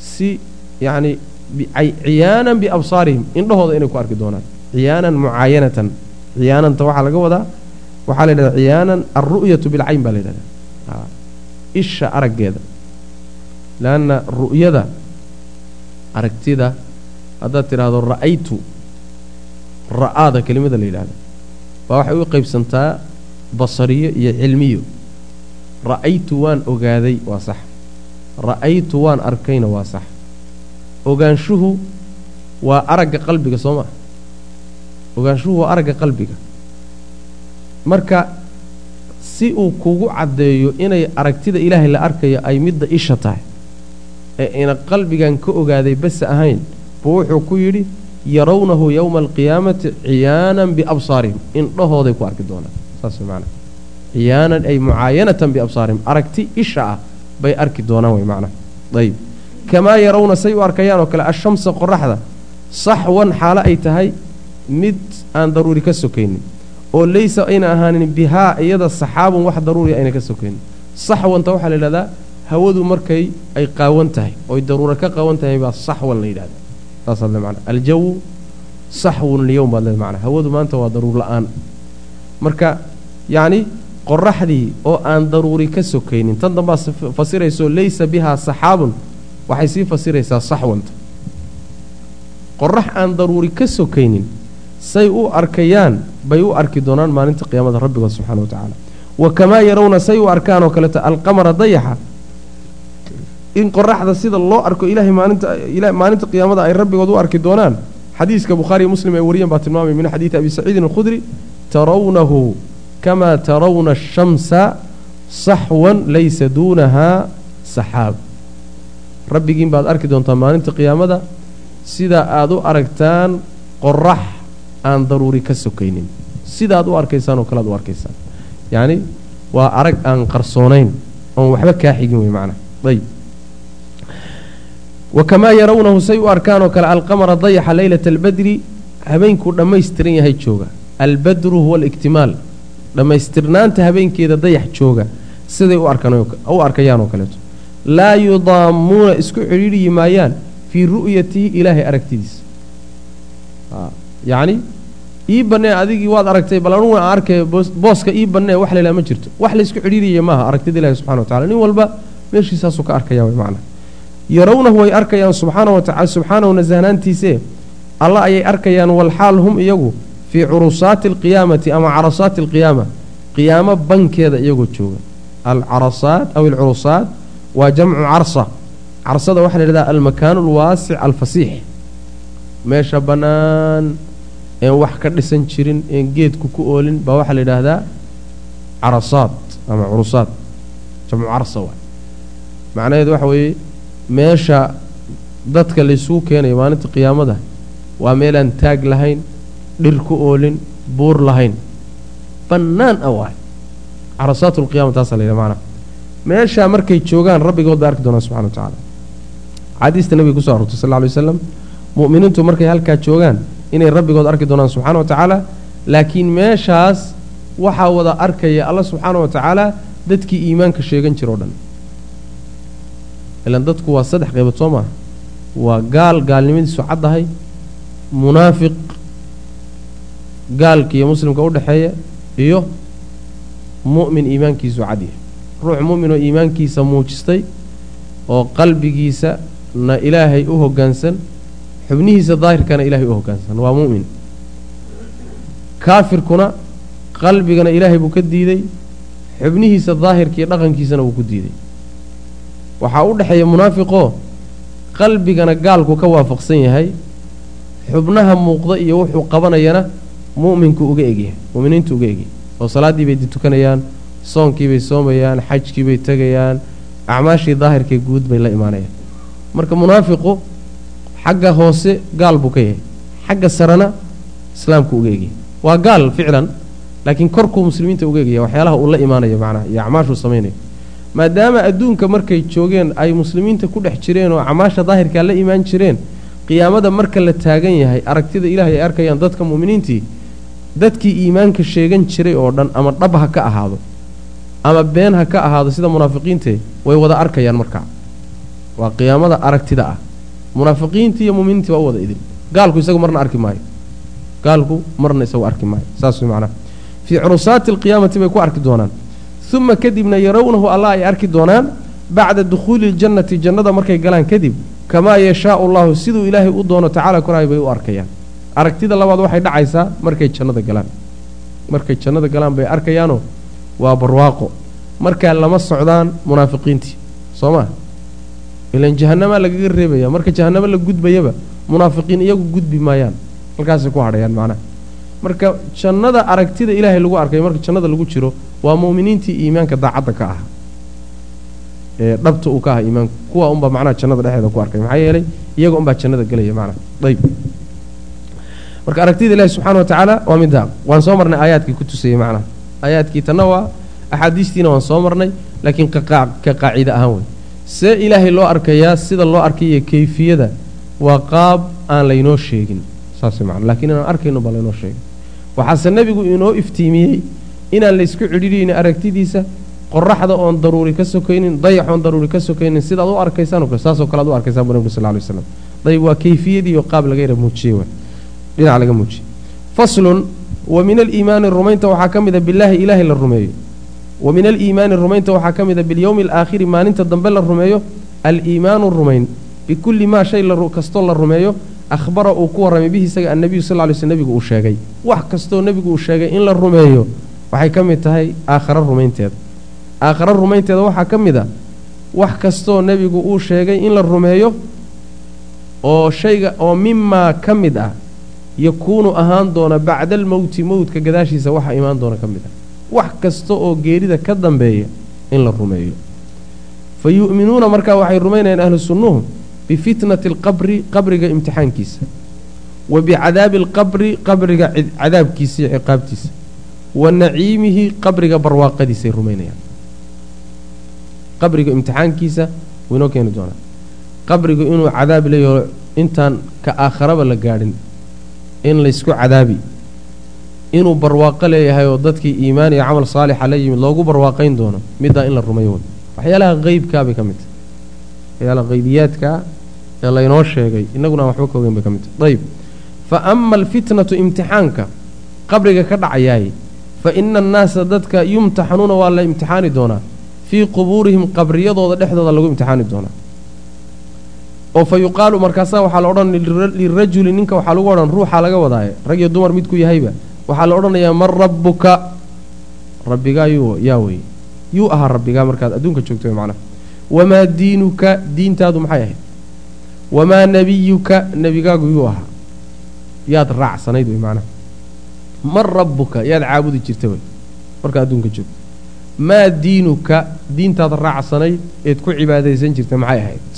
Si yacni ciyaanan biabsaarihim indhahooda inay ku arki doonaan. Ciyaanan mucaayanatan ciyaananta waxaa laga wadaa waxaa la yidhahdaa ciyaanan alru'yatu bilcayn baa la yidhahdaa. Isha araggeeda leanna ru'yada aragtida haddaad tidhaahdo ra'aytu ra'aada kelimada la yidhahda baa waxay u qaybsantaa basariyo iyo cilmiyo ra'aytu waan ogaaday waa sax ra'aytu waan arkayna waa sax ogaanshuhu waa aragga qalbiga soo maa ogaanshuhu waa aragga qalbiga marka si uu kugu caddeeyo inay aragtida ilaahay la arkayo ay midda isha tahay ee ina qalbigan ka ogaaday base ahayn buu wuxuu ku yidhi yarawnahu yowma alqiyaamati ciyaanan biabsaarihim. Indhahooday ku arki doonaan. Saas macnaa ciyaanan ay mucaayanatan biabsaarihim. Aragti isha ah bay arki doonaan way macnaa ayib. Kamaa yarawna say u arkayaan oo kale ashamsa qoraxda saxwan xaalo ay tahay mid aan daruuri ka sokaynin oo laysa ayna ahaanin bihaa iyada saxaabun wax daruuriya ayna ka sokaynin. Saxwanta waxaa la yidhahdaa hawadu markay ay qaawan tahay oy daruura ka qaawan tahay baa saxwan la yidhahda saasaad le aljawu saxwun alyowm baad le macnaa hawadu maanta waa daruur la'aan. Marka yacni qoraxdii oo aan daruuri ka sokaynin tan dambaa fasirayso laysa bihaa saxaabun. Waxay sii fasiraysaa saxwanta qorax aan daruuri ka sokaynin say u arkayaan bay u arki doonaan maalinta qiyaamada rabbigood subxana wa tacaala. Wa kamaa yarawna say u arkaan oo kaleeto alqamara dayaxa in qoraxda sida loo arko ilaahay maalinta maalinta qiyaamada ay rabbigood u arki doonaan. Xadiiska bukhaariyo muslim ay wariyeen baa tilmaamay min xadiidi abi saciidin alkhudri tarawnahu kamaa tarawna ashamsa saxwan laysa duunahaa saxaab rabbigiin baad arki doontaa maalinta qiyaamada sida aad u aragtaan qorax aan daruuri ka sokaynin. Sidaad u arkaysaan oo kale ad u arkaysaan. Yacni waa arag aan qarsoonayn oon waxba kaa xigin wey macnaa ayb wa kamaa yarawnahu say u arkaan oo kale alqamara dayaxa leylata albadri habeenkuu dhammaystiran yahay jooga. Albadru huwa aliktimaal. Dhammaystirnaanta habeenkeeda dayax jooga. Siday u arkanuu arkayaan oo kaleeto. Laa yudaamuuna isku cidhiidhiyi maayaan fii ru'yatihi ilaahay aragtidiisa. Yacni ii bannee adigii waad aragtay bal anugu aan arkay booska ii bannee wax laylaa ma jirto. Wax laysku cidhiidhiyaya maaha aragtida ilahi subxana wa tacala nin walba meeshiisaasuu ka arkaya way macnaa yarawnahu way arkayaan subxaana wa tacala subxaanahu nasahnaantiisee alla ayay arkayaan walxaal hum iyagu fii curusaati alqiyaamati ama carasaati alqiyaama qiyaamo bankeeda iyagoo jooga. Alcarasaat aw alcurusaat waa jamcu carsa. Carsada waxaa la yidhahdaa almakaanu alwaasic alfasiix meesha bannaan een wax ka dhisan jirin een geedku ku oolin baa waxaa la yidhaahdaa carasaad ama curusaad jamcu carsa waay. Macnaheedu waxa weeye meesha dadka laysugu keenayo maalinta qiyaamada waa meelaan taag lahayn dhir ku oolin buur lahayn. Bannaan ah waay. Carasaat lqiyama taasaa la yidhaha macnaha meeshaa markay joogaan rabbigood bay arki doonaan subxana wa tacaala. Xaadiista nabiga kuso arortay sal alay waslam mu'miniintu markay halkaa joogaan inay rabbigood arki doonaan subxaana wa tacaala laakiin meeshaas waxaa wada arkaya alla subxaana wa tacaala dadkii iimaanka sheegan jira o dhan ilan dadku waa saddex qaybood soo maaha waa gaal gaalnimadiisu caddahay munaafiq gaalka iyo muslimka u dhexeeya iyo mu'min iimaankiisu cadyahay ruux mu'min oo iimaankiisa muujistay oo qalbigiisa na ilaahay u hoggaansan xubnihiisa daahirkana ilaahay u hoggaansan waa mu'min. Kaafirkuna qalbigana ilaahay buu ka diiday xubnihiisa daahirkiiyo dhaqankiisana wuu ku diiday waxaa u dhexeeya munaafiqoo qalbigana gaalku ka waafaqsan yahay. Xubnaha muuqda iyo wuxuu qabanayana mu'minku uga egyahay mu'miniintu uga egyahay oo salaaddii bay tukanayaan soonkii bay soomayaan xajkii bay tegayaan acmaashii daahirkee guud bay la imaanayaan. Marka munaafiqu xagga hoose gaal buu ka yahay xagga sarena islaamku uga egyahay waa gaal ficlan laakiin korkuu muslimiinta uga egaya waxyaalaha uu la imaanayo macnaha iyo acmaashuu samaynayo maadaama adduunka markay joogeen ay muslimiinta ku dhex jireen oo acmaasha daahirkaa la imaan jireen qiyaamada marka la taagan yahay aragtida ilaahay ay arkayaan dadka mu'miniintii dadkii iimaanka sheegan jiray oo dhan ama dhab ha ka ahaado ama been ha ka ahaado sida munaafiqiintee way wada arkayaan markaa waa qiyaamada aragtida ah. Munaafiqiintii iyo muminiintii waa u wada idin. Gaalku isagu marna arki maayo. Gaalku marna isagu arki maayo. Saas way macnaha fii curusaati alqiyaamati bay ku arki doonaan uma kadibna yarawnahu allah ay arki doonaan bacda dukhuuli ljannati jannada markay galaan kadib kamaa yashaau allahu siduu ilaahay u doono tacaala koraay bay u arkayaan. Aragtida labaad waxay dhacaysaa markay jannada galaan. Markay jannada galaan bay arkayaanoo waa barwaaqo. Markaa lama socdaan munaafiqiintii soo maa ilan jahanamaa lagaga reebaya marka jahanamo la gudbayaba munaafiqiin iyagu gudbi maayaan. Halkaasay ku hadhayaan macnaha marka jannada aragtida ilaahay lagu arkay marka jannada lagu jiro waa mu'miniintii iimaanka daacadda ka ah ee dhabta uu ka aha iimaanku kuwa unbaa macnaha jannada dhexdeeda ku arkay. Maxaa yeelay iyaga unbaa jannada gelaya macnaha. Ayb marka aragtida ilaahi subxana wa tacaala waa middaa waan soo marnay aayaadkii ku tusayey macnaha. Aayaadkii tanna waa axaadiistiina waan soo marnay laakiin ka qaacide ahaan wey see ilaahay loo arkayaa sida loo arkayo kayfiyada waa qaab aan laynoo sheegin. Saas man lakiin inaan arkayno baa laynoo sheegin waxaase nebigu inoo iftiimiyey inaan laysku cidhiidhaynin aragtidiisa qoraxda oon daruuri ka sokaynin dayax oon daruuri ka sokaynin sidaad u arkaysaan saasoo kale ad u arkaysaan bu nabig sal lay slam dayb waa kayfiyadii oo qaab laga yara muujiyey dhinac laga muujiyey. Faslun wa min aliimaani rumaynta waxaa ka mida bilaahi ilaahay la rumeeyo. Wa min aliimaani rumaynta waxaa ka mida bilyowmi alaakhiri maalinta dambe la rumeeyo. Aliimaanu rumayn bikulli maa shay kastoo la rumeeyo ahbara uu ku warramay bihi isaga annabiyu sal ly sl nebigu uu sheegay wax kastoo nebigu uu sheegay in la rumeeyo waxay ka mid tahay aakharo rumaynteeda aakharo rumaynteeda waxaa ka mid a wax kastoo nebigu uu sheegay in la rumeeyo oo shayga oo mimaa ka mid ah yakuunu ahaan doona bacda almowti mowdka gadaashiisa waxa imaan doona ka mid ah wax kasta oo geerida ka dambeeya in la rumeeyo fa yu'minuuna markaa waxay rumaynayaan ahlu sunnuhu bifitnati alqabri qabriga imtixaankiisa wa bicadaabi alqabri qabriga cadaabkiisa iyo ciqaabtiisa wa naciimihi qabriga barwaaqadiisay rumaynayaan qabriga imtixaankiisa wuu inoo keeni doonaa qabrigu inuu cadaab leeyaho intaan ka aakharaba la gaadhin in laysku cadaabi inuu barwaaqo leeyahay oo dadkii iimaan iyo camal saalixa la yimid loogu barwaaqayn doono middaa in la rumayo waxyaalaha qeybkaa bay ka mid waxyaalaha qaybiyaadkaa ee laynoo sheegay. Innaguna aan waxba ka ogeyn bay ka mid tahay. Ayb fa ama alfitnatu imtixaanka qabriga ka dhacayaay fa ina annaasa dadka yumtaxanuuna waa la imtixaani doonaa. Fii qubuurihim qabriyadooda dhexdooda lagu imtixaani doonaa. Oo fa yuqaalu markaasaa waxaa la odhan lirajuli ninka waxaa lagu odhan ruuxaa laga wadaaye. Rag iyo dumar midku yahayba waxaa la odhanayaa man rabbuka? Rabbigaa yaa wey yuu ahaa rabbigaa markaad adduunka joogto macnaha wamaa diinuka diintaadu maxay ahayd wamaa nebiyuka nebigaagu yuu ahaa yaad raacsanayd wey macnaha man rabbuka yaad caabudi jirta wey markaa adduunka joogto maa diinuka diintaad raacsanayd eed ku cibaadaysan jirta maxay ahayd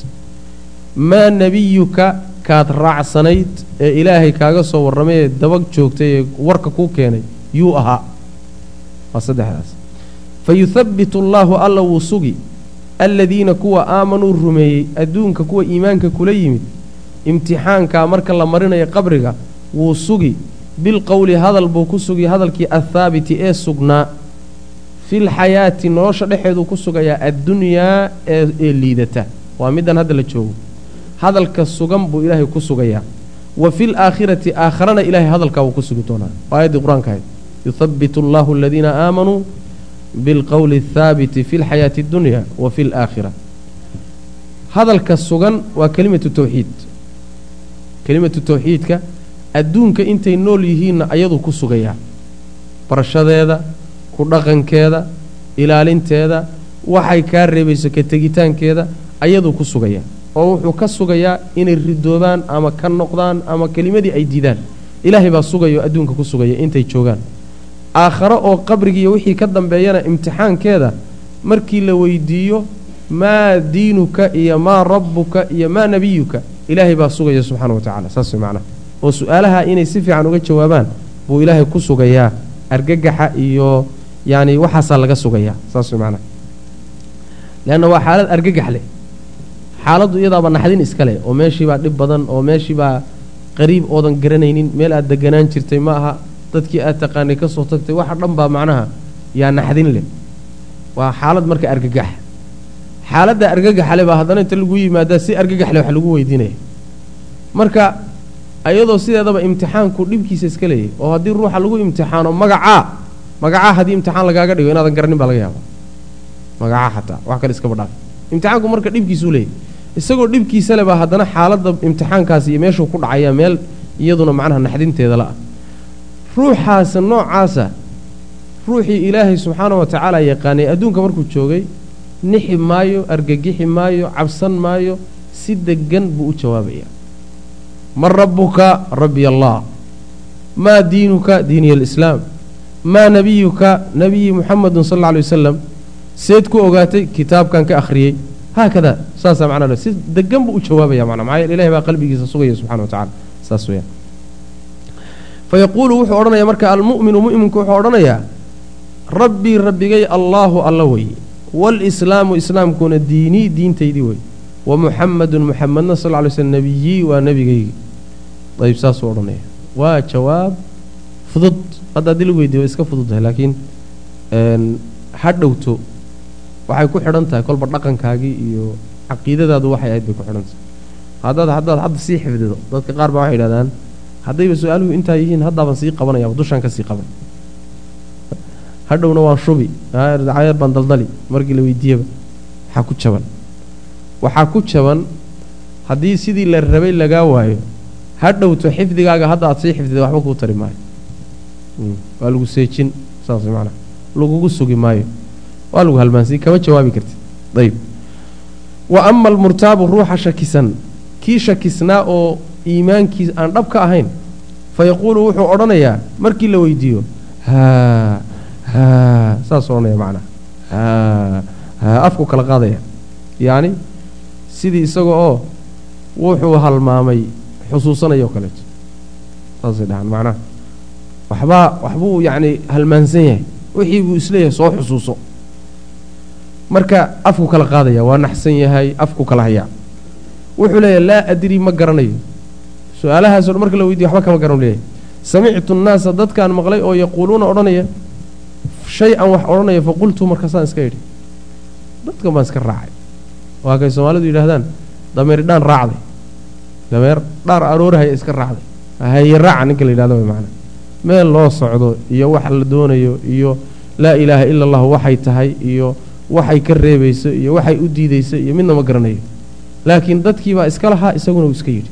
maa nebiyuka kaad raacsanayd ee ilaahay kaaga soo warramay ee dabag joogtay ee warka kuu keenay yuu ahaa waa saddexdaas fa yuhabbitu allaahu alla wuu sugi aladiina kuwa aamanuu rumeeyey adduunka kuwa iimaanka kula yimid imtixaankaa marka la marinayo qabriga wuu sugi. Bilqowli hadal buu ku sugi hadalkii athaabiti ee sugnaa. Filxayaati nolosha dhexeeduu ku sugayaa addunyaa ee liidata. Waa middan hadda la joogo. Hadalka sugan buu ilaahay ku sugayaa. Wa fi laakhirati aakharana ilaahay hadalkaa wuu ku sugi doonaa. Aayaddii qur'aanka ahayd. Yuhabbitu allahu aladiina aamanuu bilqowli athaabiti fi lxayaati addunya wa fi laakhira hadalka sugan waa kelimatu tawxiid kelimatu tawxiidka adduunka intay nool yihiinna ayaduu ku sugayaa barashadeeda ku dhaqankeeda ilaalinteeda waxay kaa reebayso ka tegitaankeeda ayaduu ku sugayaa oo wuxuu ka sugayaa inay ridoobaan ama ka noqdaan ama kelimadii ay diidaan ilaahay baa sugayo adduunka ku sugaya intay joogaan aakharo oo qabrigiiyo wixii ka dambeeyana imtixaankeeda markii la weydiiyo maa diinuka iyo maa rabbuka iyo maa nebiyuka ilaahay baa sugaya subxaana wa tacala saas macnaha oo su'aalaha inay si fiican uga jawaabaan buu ilaahay ku sugayaa argagaxa iyo yacni waxaasaa laga sugayaa. Saas way macnaha leanna waa xaalad argagax leh. Xaaladdu iyadaaba naxdin iska leh. Oo meeshiibaa dhib badan oo meeshiibaa qariib oodan garanaynin meel aad deganaan jirtay ma aha dadkii aad taqaanay ka soo tagtay waxa dhan baa macnaha yaa naxdin leh. Waa xaalad marka argagax. Xaaladda argagaxle baa haddana inta lagu yimaadaa si argagaxle wax lagu weydiinaya. Marka ayadoo sideedaba imtixaanku dhibkiisa iska leeyahy oo haddii ruuxa lagu imtixaano magacaa magacaa haddii imtixaan lagaaga dhigo inaadan garanin baa laga yaaba magacaa xataa wax kale iskaba dhaaf imtixaanku marka dhibkiisuu leeyahy isagoo dhibkiisa le baa haddana xaaladda imtixaankaasi iyo meeshuu ku dhacaya meel iyaduna macnaha naxdinteeda la-ah ruuxaasa noocaasa ruuxii ilaahay subxaana wa tacaala yaqaanay adduunka markuu joogay nixi maayo argagixi maayo cabsan maayo si deggan buu u jawaabayaa. Man rabbuka rabbi allah maa diinuka diiniy alislaam. Maa nebiyuka nebiyi muxamedun sal alla alay wasalam seed ku ogaatay kitaabkan ka akhriyey. Haakada saasaa macnaa si degan buu u jawaabaya mana maxaa yeele ilahay baa qalbigiisa sugaya subxana wa tacala saas weyaan fa yaquulu wuxuu odhanayaa marka almu'minu mu'minku wuxuu odhanayaa rabbii rabbigay allaahu alla weye waalislaamu islaamkuna diinii diintaydii wey wa muxamedun muxamedna sal lay slm nebiyii waa nebigaygi ayb saasuu odhanaya waa jawaab fudud hadda haddii lagu weydiye way iska fududtahay laakiin ha dhowto waxay ku xidhan tahay kolba dhaqankaagii iyo caqiidadaadu waxay ahayd bay ku xidhan tahay haddaad haddaad hadda sii xifdido dadka qaar baa waxay yidhahdaan haddayba su'aaluhu intaa yihiin haddaaban sii qabanaya dushaan sii qaban. Hadhowna waan shubi. Baan daldali. Markii la weydiiyaba waxaa ku jaban. Waxaa ku jaban haddii sidii la rabay lagaa waayo ha dhowto xifdigaaga hadda aad sii xifdida waxba kuu tari maayo. Waa lagu seejin saas maanaa lagugu sugi maayo. Waa lagu halmaansiin kama jawaabi kartid. Ayb wa ama almurtaabu ruuxa shakisan. Kii shakisnaa oo iimaankiis aan dhab ka ahayn fa yaquulu wuxuu odhanayaa markii la weydiiyo haa haa saas odhanaya macnaa haa haa afku kala qaadaya. Yacni sidii isaga oo wuxuu halmaamay xusuusanayoo kaleeto saasay dhahaan macnaha waxbaa waxbuu yacni halmaansan yahay. Wixii buu is leeyahay soo xusuuso. Marka afku kala qaadaya waa naxsan yahay afku kala hayaa. Wuxuu leeyahay laa adri ma garanayo su'aalahaasoo dhan marka la weydiyo waxba kama garan leeyahay. Samictu nnaasa dadkaan maqlay oo yaquuluuna odhanaya shay-an wax odhanaya faqultu markaasaan iska idhi dadkan baan iska raacay. Waa kay soomaalidu yidhahdaan dameer dhaan raacday. Dameer dhaar aroorahaya iska raacday. Haye raaca ninka la yidhahdo way macnaa. Meel loo socdo iyo wax la doonayo iyo laa ilaaha ila allahu waxay tahay iyo waxay ka reebayso iyo waxay u diidayso iyo midna ma garanayo. Laakiin dadkiibaa iska lahaa isaguna uu iska yidhi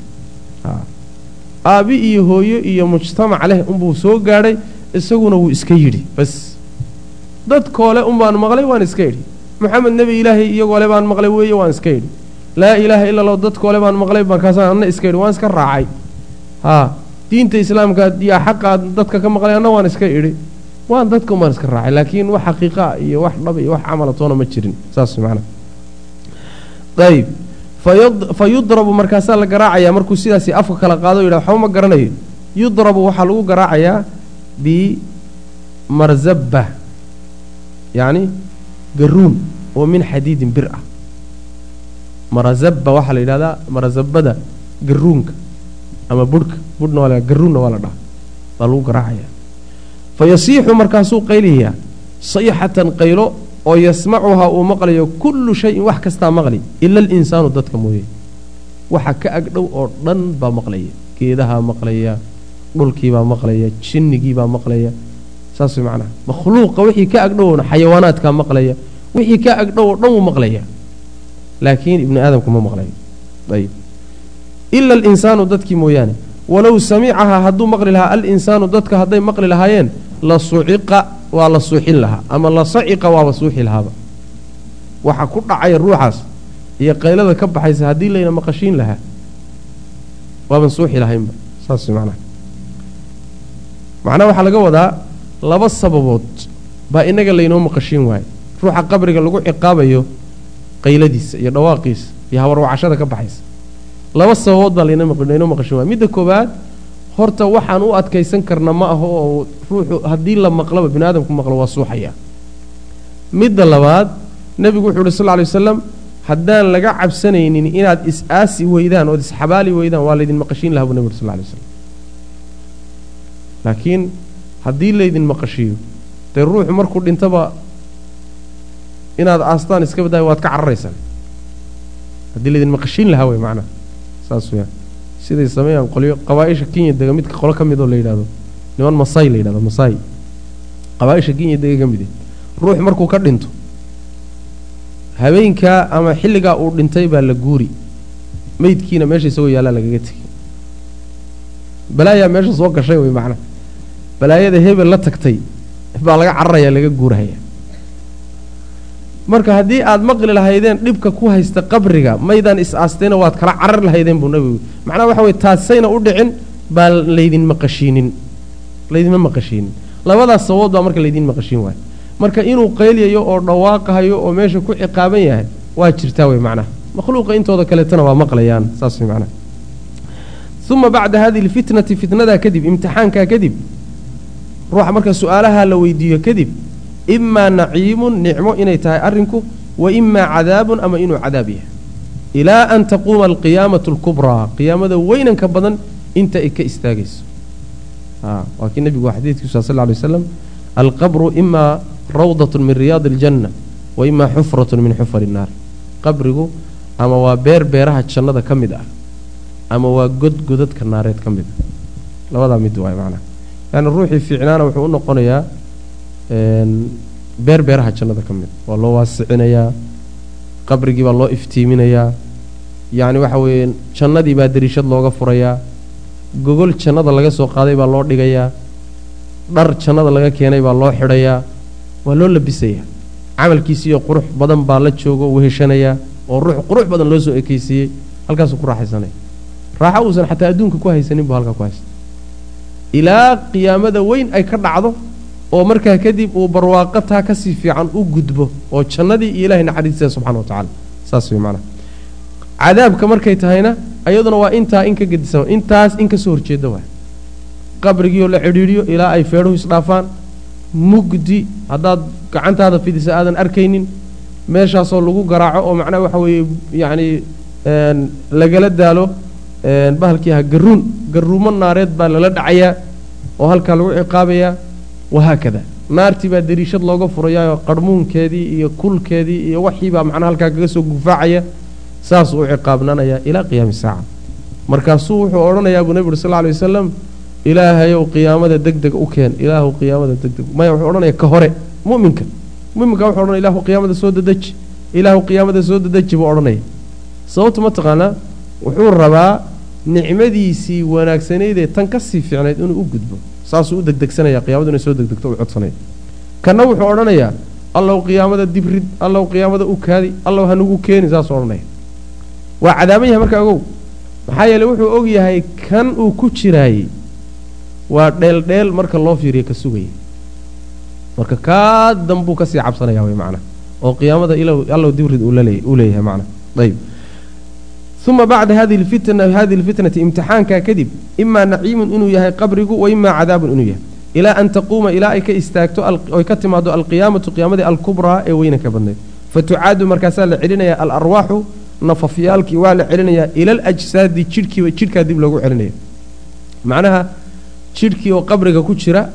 aabbi iyo hooyo iyo mujtamac leh unbuu soo gaadhay isaguna wuu iska yidhi bas. Dadkoole unbaan maqlay waan iska idhi moxamed nebi ilaahay iyagoole baan maqlay weeye waan iska idhi laa ilaaha illa allahu dadkoole baan maqlay markaasaan anna iska idhi waan iska raacay. Haa diinta islaamka yaa xaqaa dadka ka maqlay anna waan iska idhi waan dadka umaan iska raacay laakiin wax xaqiiqaa iyo wax dhab iyo wax camala toona ma jirin saas macnaa ayb fa yudrabu markaasaa la garaacayaa markuu sidaasi afka kala qaado o yidhah waxba ma garanayo. Yudrabu waxaa lagu garaacayaa bimarzabba yacni garuun oo min xadiidin bir ah. Marazabba waxaa la yidhahdaa marazabada garuunka ama burhka burhna waa garuunna waa la dhaha baa lagu garaacayaa fa yasiixu markaasuu qayliyaa sayxatan qaylo oo yasmacuhaa uu maqlayo kullu shayin wax kastaa maqli ila alinsaanu dadka mooye. Waxa ka agdhow oo dhan baa maqlaya. Geedahaa maqlaya dhulkiibaa maqlaya jinnigiibaa maqlaya. Saas macnaha makhluuqa wixii ka agdhowna xayawaanaadkaa maqlaya wixii ka agdhow oo dhan wuu maqlaya. Laakiin ibni aadamku ma maqlayo ayb ila alinsaanu dadkii mooyaane. Walow samicahaa hadduu maqli lahaa alinsaanu dadka hadday maqli lahaayeen la suciqa waa la suuxin lahaa ama la saciqa waaba suuxi lahaaba. Waxa ku dhacaya ruuxaas iyo qaylada ka baxaysa haddii layna maqashiin lahaa waaban suuxi lahaynba. Saas macnaha. Macnaha waxaa laga wadaa laba sababood baa inaga laynoo maqashiin waayo. Ruuxa qabriga lagu ciqaabayo qayladiisa iyo dhawaaqiisa iyo habarwacashada ka baxaysa. Laba sababood baa laynoo maqashiin waaya midda koowaad horta waxaan u adkaysan karna ma aho oo ruuxu haddii la maqlaba bini aadamku maqlo waa suuxaya. Midda labaad nebigu wuxu uhi sal ly wasalam haddaan laga cabsanaynin inaad is-aasi weydaan ood isxabaali weydaan waa laydin maqashiin laha buu nebi uri sal lay waslam laakiin haddii laydin maqashiiyo dee ruuxu markuu dhintaba inaad aastaan iska badaayo waad ka cararaysaan. Haddii laydin maqashiin lahaa wey macnaha saas weyaan siday sameeyaan qolyo qabaaisha kenya dega midka qolo ka midoo la yidhahdo niman masai la yidhahdo masai qabaaisha kenya dega ka mide ruux markuu ka dhinto habeenkaa ama xilligaa uu dhintay baa la guuri. Meydkiina meesha isagoo yaallaa lagaga tegay balaayaa meesha soo gashay wey macnaha balaayada hebel la tagtay baa laga cararaya laga guurahaya marka haddii aad maqli lahaydeen dhibka ku haysta qabriga maydaan is-aastayna waad kala carar lahaydeen buu nabigu macnaha waxa weye taasayna u dhicin baa laydin maqashiinin. Laydinma maqashiinin. Labadaas sababood baa marka laydin maqashiin waayo marka inuu qaylyayo oo dhawaaqahayo oo meesha ku ciqaaban yahay waa jirtaa wey macnaha. Makhluuqa intooda kaleetana waa maqlayaan saas wey macnaha. Uma bacda hadihi lfitnati fitnadaa kadib imtixaankaa kadib ruuxa marka su'aalaha la weydiiyo kadib imaa naciimun nicmo inay tahay arrinku wa imaa cadaabun ama inuu cadaab yahay. Ilaa an taquuma alqiyaamatu alkubraa qiyaamada weynanka badan inta ay ka istaagayso. Waa kii nebigu xadiidkiisu sal ly waslam alqabru imaa rawdatun min riyaadi aljanna wa imaa xufratun min xufari innaar qabrigu ama waa beer beeraha jannada ka mid ah ama waa god godadka naareed ka mid ah. Labadaa mid waay macnaha yaani ruuxii fiicnaana wuxuu u noqonayaa beer beeraha jannada ka mid. Waa loo waasicinayaa qabrigii baa loo iftiiminayaa. Yacni waxa weeye jannadii baa dariishad looga furayaa. Gogol jannada laga soo qaaday baa loo dhigayaa. Dhar jannada laga keenay baa loo xidhayaa. Waa loo labisayaa. Camalkiisiiyo qurux badan baa la joogo weheshanayaa oo ruux qurux badan loo soo ekeysiiyey halkaasuu ku raaxaysanaya raaxo uusan xataa adduunka ku haysanin buu halkaa ku haysta ilaa qiyaamada weyn ay ka dhacdo oo markaa kadib uu barwaaqo taa ka sii fiican u gudbo oo jannadii iyo ilahay naxariistiisa subxana wa tacala saas wey macnaha. Cadaabka markay tahayna iyaduna waa intaa in ka gedisan intaas in ka soo horjeeda waay. Qabrigiioo la cidhiidhiyo ilaa ay feedhuhu isdhaafaan mugdi haddaad gacantaada fidisa aadan arkaynin meeshaasoo lagu garaaco oo macnaha waxa weeye yacni lagala daalo bahalkii aha garuun garuumo naareed baa lala dhacayaa oo halkaa lagu ciqaabayaa wahaakada naartii baa dariishad looga furayaayoo qarhmuunkeedii iyo kulkeedii iyo waxiibaa macnaha halkaa kaga soo gufaacaya saasuu u ciqaabnaanayaa ilaa qiyaami saaca markaasuu wuxuu odhanayaa buu uri sal alay wasalam ilaahayow qiyaamada deg deg u keen ilaahu qiyaamada deg deg maya wuxuu odhanaya ka hore mu'minka mu'minka wuxuu odhanaya ilaahu qiyaamada soo dadeji ilaahu qiyaamada soo dadeji buu odhanaya sababtu ma taqaanaa wuxuu rabaa nicmadiisii wanaagsanaydee tan ka sii fiicnayd inuu u gudbo saasuu u degdegsanaya qiyamadu inay soo degdegto u codsanaya kanna wuxuu odhanayaa allow qiyaamada dibrid allow qiyaamada u kaadi allow hanugu keeni saasuu odhanaya waa cadaaban yahay markaa ogow maxaa yeele wuxuu og yahay kan uu ku jiraayey waa dheeldheel marka loo fiiriyo ka sugaya. Marka kaa danbuu ka sii cabsanaya way macnaha oo qiyaamada allow dibrid uu leeyahay macnaha ayb uma bacda lfitna hadihi lfitnati imtixaankaa kadib imaa naciimun inuu yahay qabrigu wa imaa cadaabun inuu yahay. Ilaa an taquuma ilaa ay ka istaagto oy ka timaado alqiyaamatu qiyaamadii alkubraa ee weynanka badnayd fatucaadu markaasaa la celinaya alarwaaxu nafafyaalkii waa la celinayaa ila alajsaadi jidhkiiba jidhkaa dib loogu celinaya. Macnaha jidhkii oo qabriga ku jira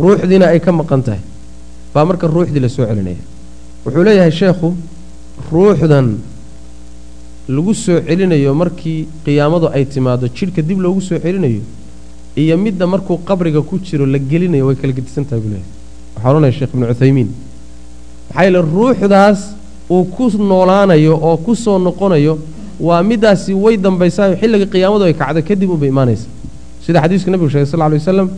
ruuxdiina ay ka maqan tahay. Baa marka ruuxdii la soo celinaya. Wuxuu leeyahay sheekhu ruuxdan lagu soo celinayo markii qiyaamadu ay timaado jidhka dib loogu soo celinayo iyo midda markuu qabriga ku jiro la gelinayo way kala gedisan tahay buu leeyahay. Waxaa odhanaya sheekh ibnu cuthaymiin. Maxaa yeele ruuxdaas uu ku noolaanayo oo ku soo noqonayo waa middaasi way dambaysaayo xilliga qiyaamadu ay kacdo kadib unbay imaanaysa. Sida xadiiska nebigu sheegay sal alay wasalam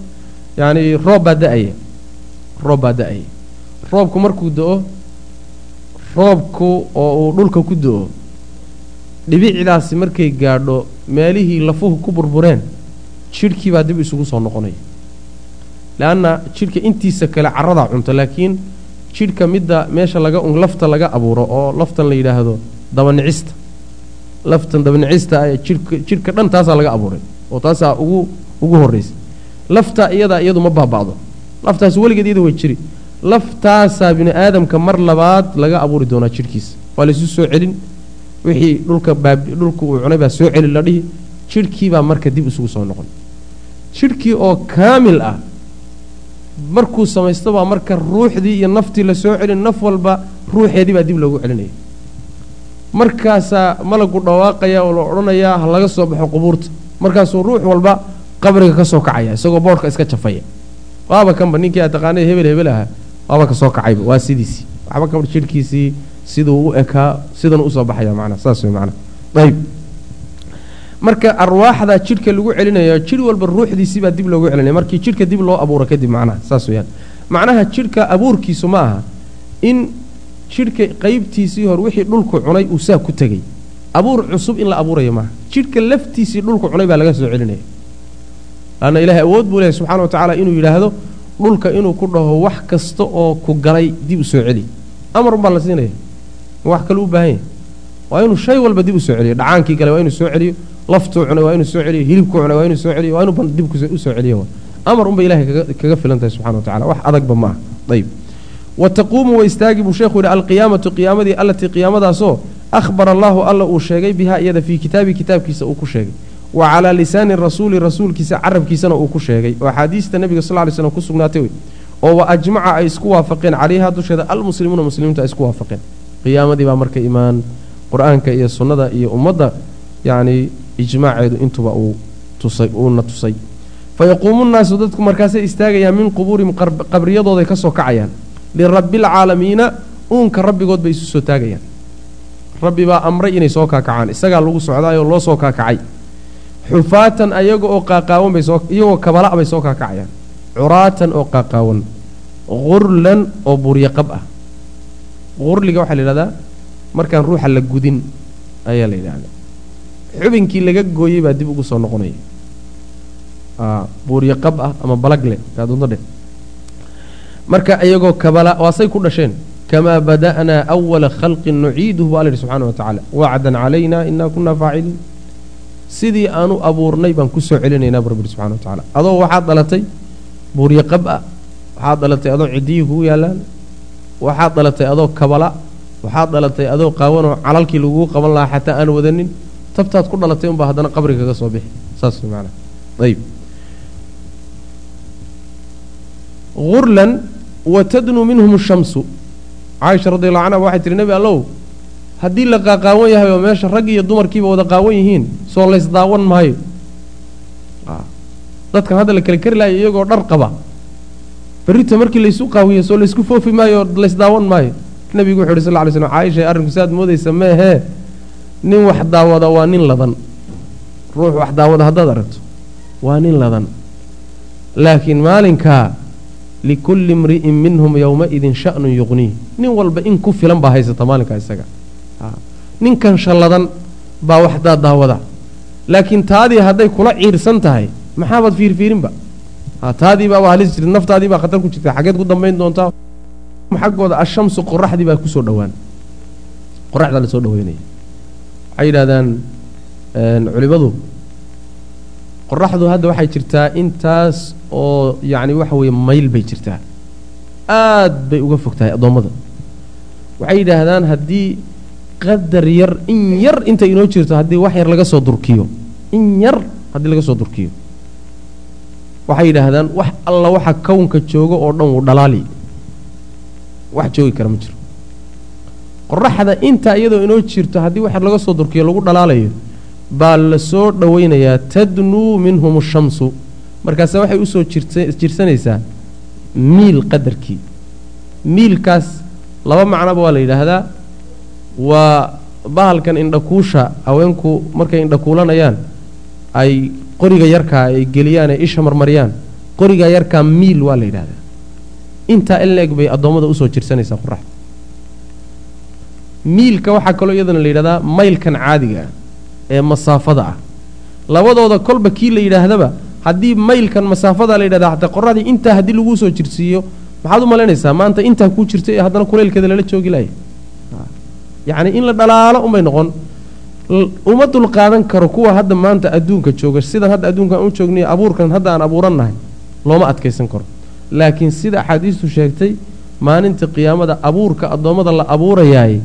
yacani roob baa da'aya roob baa da'aya. Roobku markuu do-o roobku oo uu dhulka ku do-o dhibicdaasi markay gaadho meelihii lafuhu ku burbureen jidhkii baa dib isugu soo noqonaya leanna jidhka intiisa kale caradaa cunto laakiin jidhka midda meesha laga lafta laga abuuro oo laftan la yidhaahdo dabanicista laftan dabanicista jidhka dhan taasaa laga abuuray oo taasaa ugu ugu horraysa lafta iyadaa iyadu ma baaba'do. Laftaas weligeed iyada way jiri. Laftaasaa bini aadamka mar labaad laga abuuri doonaa jidhkiisa waa laysu soo celin wixii dhulka uu cunay baa soo celin la dhihi jidhkiibaa marka dib isugu soo noqon. Jidhkii oo kaamil ah markuu samaysto baa marka ruuxdii iyo naftii la soo celin naf walba ruuxeedii baa dib loogu celinaya. Markaasaa malagu dhawaaqaya oo la odhanayaa ha laga soo baxo qubuurta. Markaasuu ruux walba qabriga ka soo kacaya isagoo boodhka iska jafaya. Waaba kanba ninkii aad taqaanay hebel hebel aha waaba ka soo kacayba waa sidiisii waxba kaba jidhkiisii siduu u ekaa sidan u soo baxaya macnaa saas wey macnaa. Ayb marka arwaaxda jidhka lagu celinayo jidh walba ruuxdiisii baa dib loogu celinaya. Markii jidhka dib loo abuuro kadib macnaha saas weyaan macnaha jidhka abuurkiisu ma aha in jidhka qaybtiisii hor wixii dhulku cunay uu saa ku tegey. Abuur cusub in la abuurayo maaha jidhka laftiisii dhulku cunay baa laga soo celinaya. Laanna ilaahay awood buu leehay subxana wa tacaala inuu yidhaahdo dhulka inuu ku dhaho wax kasta oo ku galay dib u celi. Amar unbaa la siinaya wax kale u baahan yahay. Waa inuu shay walba dib u soo celiyo. Dhacaankii galay waa inuu soo celiyo. Laftuu cunay waa inuu soo celiyo. Hilibkuu cunay waa inuu soo celiyo. Waa inuu dib u celiyo. Amar unba ilahay kaga filan tahay subxana wa tacala wax adagba ma aha. Ayb wa taquumu wa istaagi buu sheekhu yidhi alqiyaamatu qiyaamadii allatii qiyaamadaasoo ahbara allaahu alla uu sheegay bihaa iyada fii kitaabi kitaabkiisa uu ku sheegay. Wa calaa lisaani rasuuli rasuulkiisa carabkiisana uu ku sheegay. Oo axaadiista nebiga sal ly slm ku sugnaatay wey oo wa ajmaca ay isku waafaqeen calayhaa dusheeda almuslimuuna muslimiintu ay isku waafaqeen qiyaamadii baa marka imaan qur'aanka iyo sunnada iyo ummadda yacni ijmaaceedu intuba uu tusay uuna tusay. Fa yaquumu nnaasu dadku markaasay istaagayaan min qubuurihim qabriyadooday ka soo kacayaan. Lirabbialcaalamiina uunka rabbigood bay isu soo taagayaan. Rabbi baa amray inay soo kaakacaan. Isagaa lagu socdaayoo loo soo kaakacay. Xufaatan ayaga oo qaaqaawan bay soo iyagoo kabala' bay soo kaakacayaan. Curaatan oo qaaqaawan. Qurlan oo buryaqab ah qurliga waxaa la yidhahdaa markaan ruuxa la gudin ayaa la yidhahdaa xubinkii laga gooyey baa dib ugu soo noqonaya buuryaqab ah ama balagle kaadunto dheh. Marka iyagoo kabala waasay ku dhasheen kamaa bada'naa awala khalqin nuciiduhu baa alla yidhi subxana wa tacaala. Wacdan calayna inaa kunaa faaciliin. Sidii aanu abuurnay baan ku soo celinaynaa bu rabbi subxana wa tacala adoo waxaad dhalatay buuryaqab ah waxaad dhalatay adoo ciddiyii kugu yaallaan waxaad dhalatay adoo kabala waxaad dhalatay adoo qaawanoo calalkii laguu qaban lahaa xataa aan wadanin tabtaad ku dhalatay unbaa haddana qabriga kaga soo bixi. Saas maanaa ayb urlan wa tadnuu minhum shamsu. Caaisha radi allahu canha waxay tihi nebi allow haddii la qaaqaawan yahay oo meesha rag iyo dumarkiiba wada qaawan yihiin soo lays daawan maayo dadkan hadda la kala kari lahayo iyagoo dhar qaba berrita markii laysu qaawiyo soo laysku foofi maayo oo lays daawan maayo. Nebigu wuxu uhi sal ly slm caaisha arrinku si moodaysa meehee nin wax daawada waa nin ladan ruux wax daawada haddaad aragto waa nin ladan laakiin maalinkaa likulli imri'in minhum yowmaidin sha'nun yuqniih nin walba in ku filan baa haysata maalinkaa isaga. Ninkan shalladan baa wax daa daawada. Laakiin taadii hadday kula ciirsan tahay maxaabaad fiirfiirinba taadii baaba halis jirta naftaadii baa khatar ku jirta xaggeed ku dambayn doontaa xaggooda ashamsu qoraxdii baa ku soo dhowaan. Qoraxdaa la soo dhaweynaya waxay yidhahdaan culimmadu qoraxdu hadda waxay jirtaa intaas oo yacni waxa weeye mayl bay jirtaa. Aad bay uga fog tahay addoommada. Waxay yidhaahdaan haddii qadar yar in yar intay inoo jirto haddii wax yar laga soo durkiyo. In yar haddii laga soo durkiyo waxay yidhaahdaan wax alla waxa kownka jooga oo dhan wuu dhalaali. Wax joogi kara ma jiro. Qoraxda intaa iyadoo inoo jirto haddii wax yar laga soo durkiyo lagu dhalaalayo baa la soo dhowaynayaa tadnuu minhum ashamsu markaase waxay u soo jirsanaysaa miil qadarkii. Miilkaas laba macnoba waa la yidhaahdaa waa bahalkan indhakuusha haweenku markay indhakuulanayaan ay qoriga yarkaa ay geliyaan ay isha marmariyaan. Qoriga yarkaa miil waa la yidhahdaa intaa in la-eg bay addoommada u soo jirsanaysaa qoraxda miilka waxaa kaloo iyadana la yidhahdaa maylkan caadiga ah ee masaafada ah. Labadooda kolba kii la yidhaahdaba haddii maylkan masaafada la yidhahda hataa qoraxdii intaa haddii laguu soo jirsiiyo maxaad u malaynaysaa? Maanta intaa kuu jirta ee haddana kuleylkeeda lala joogi laaya yacni in la dhalaalo unbay noqon uma dulqaadan karo kuwa hadda maanta adduunka jooga sidan hadda adduunkan u joogniy abuurkan hadda aan abuurannahay looma adkaysan karo. Laakiin sida axaadiistu sheegtay maalinta qiyaamada abuurka addoommada la abuurayaay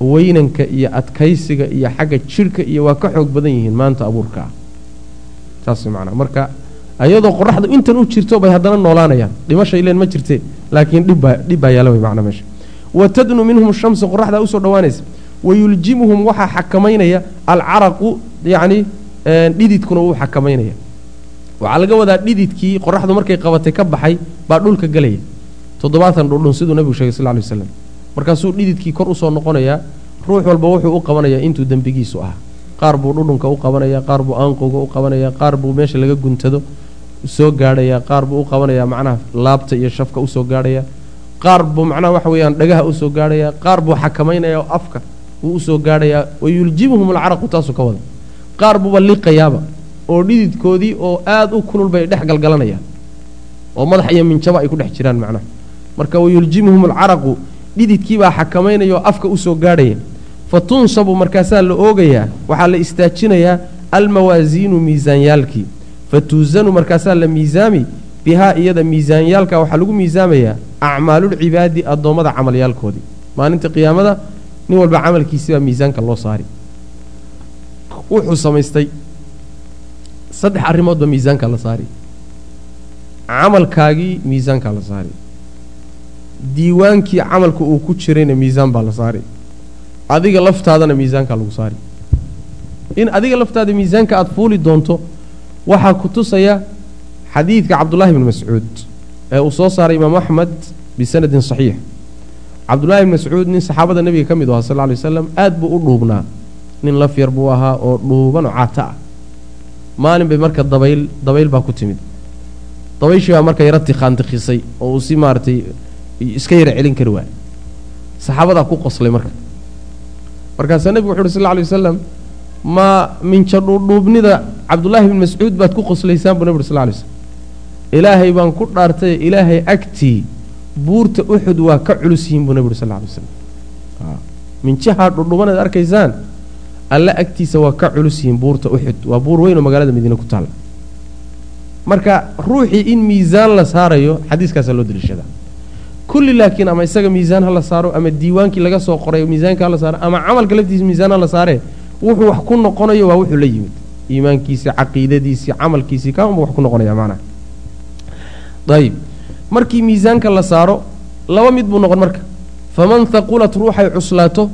weynanka iyo adkaysiga iyo xagga jidhka iyo waa ka xoog badan yihiin maanta abuurka. Ah saas macnaa. Marka ayadoo qoraxdu intan u jirto bay haddana noolaanayaan. Dhimasha ileen ma jirte laakiin dhibbaa dhib baa yaalla wey macnaa meesha. Wa tadnu minhum shamsu qoraxdaa u soo dhowaanaysa wayuljimuhum waxaa xakamaynaya alcaraqu yacni dhididkuna wuu xakamaynaya waxaa laga wadaa dhididkii qoraxdu markay qabatay ka baxay baa dhulka gelaya toddobaatan dhudhun siduu nebigu shegay sal ly waslam markaasuu dhididkii kor u soo noqonayaa ruux walba wuxuu u qabanayaa intuu dembigiisu ahaa qaar buu dhudhunka u qabanaya qaar buu aanqowga u qabanaya qaar buu meesha laga guntado soo gaadhayaa qaar buu u qabanayaa macnaha laabta iyo shafka u soo gaadhayaa qaar buu macnaha waxa weeyaan dhagaha u soo gaadhayaa qaar buu xakamaynayaa oo afka wuu u soo gaadhayaa wayuljimuhum alcaraqu taasuu ka wada qaar buuba liqayaaba oo dhididkoodii oo aada u kulul bay dhex galgalanayaan. Oo madax iyo minjaba ay ku dhex jiraan macnaha. Marka wayuljimuhum alcaraqu dhididkiibaa xakamaynaya oo afka u soo gaadhaya. Fa tunsabu markaasaa la oogayaa waxaa la istaajinayaa almawaasiinu miisaanyaalkii. Fa tuusanu markaasaa la miisaami bihaa iyada miisaanyaalka waxaa lagu miisaamayaa acmaalulcibaadi addoommada camalyaalkoodii maalinta qiyaamada nin walba camalkiisibaa miisaanka loo saari. Wuxuu samaystay saddex arrimoodba miisaanka la saari. Camalkaagii miisaankaa la saari. Diiwaankii camalka uu ku jirayna miisaan baa la saari. Adiga laftaadana miisaankaa lagu saari. In adiga laftaada miisaanka aada fuuli doonto waxaa ku tusaya xadiidka cabdullaahi bni mascuud ee uu soo saaray imaamu axmed bisanadin saxiix cabdullaahi bni mascuud nin saxaabada nebiga ka mid aha sal ly waslam aad buu u dhuubnaa nin laf yar buu ahaa oo dhuuban oo caata ah. Maalin bay marka dabayl dabayl baa ku timid. Dabayshii baa marka yaro tikhaantikhisay oo uu si maaragtay iska yara celin kari waay saxaabadaa ku qoslay marka. Markaasaa nebigu wuxu uhi sal alay wasalam ma minja dhuudhuubnida cabdullaahi bni mascuud baad ku qoslaysaan buu nebi uri sal lay slam ilaahay baan ku dhaartay ilaahay agtii buurta uxud waa ka culus yihiin buu nebi uri sal lla alay waslam minjahaa dhudhuubanaad arkaysaan alle agtiisa waa ka culus yihiin buurta uxud waa buur weyn oo magaalada madiine ku taalla marka ruuxii in miisaan la saarayo xadiiskaasaa loo daliishadaa kulli laakiin ama isaga miisaan ha la saaro ama diiwaankii laga soo qoray miisaanka ha la saaro ama camalka laftiisa miisaan ha la saaree wuxuu wax ku noqonayo waa wuxuu la yimid. Iimaankiisii caqiidadiisii camalkiisii kaanba wax ku noqonaya macnaha ayib markii miisaanka la saaro laba mid buu noqon marka. Faman haqulat ruuxay cuslaato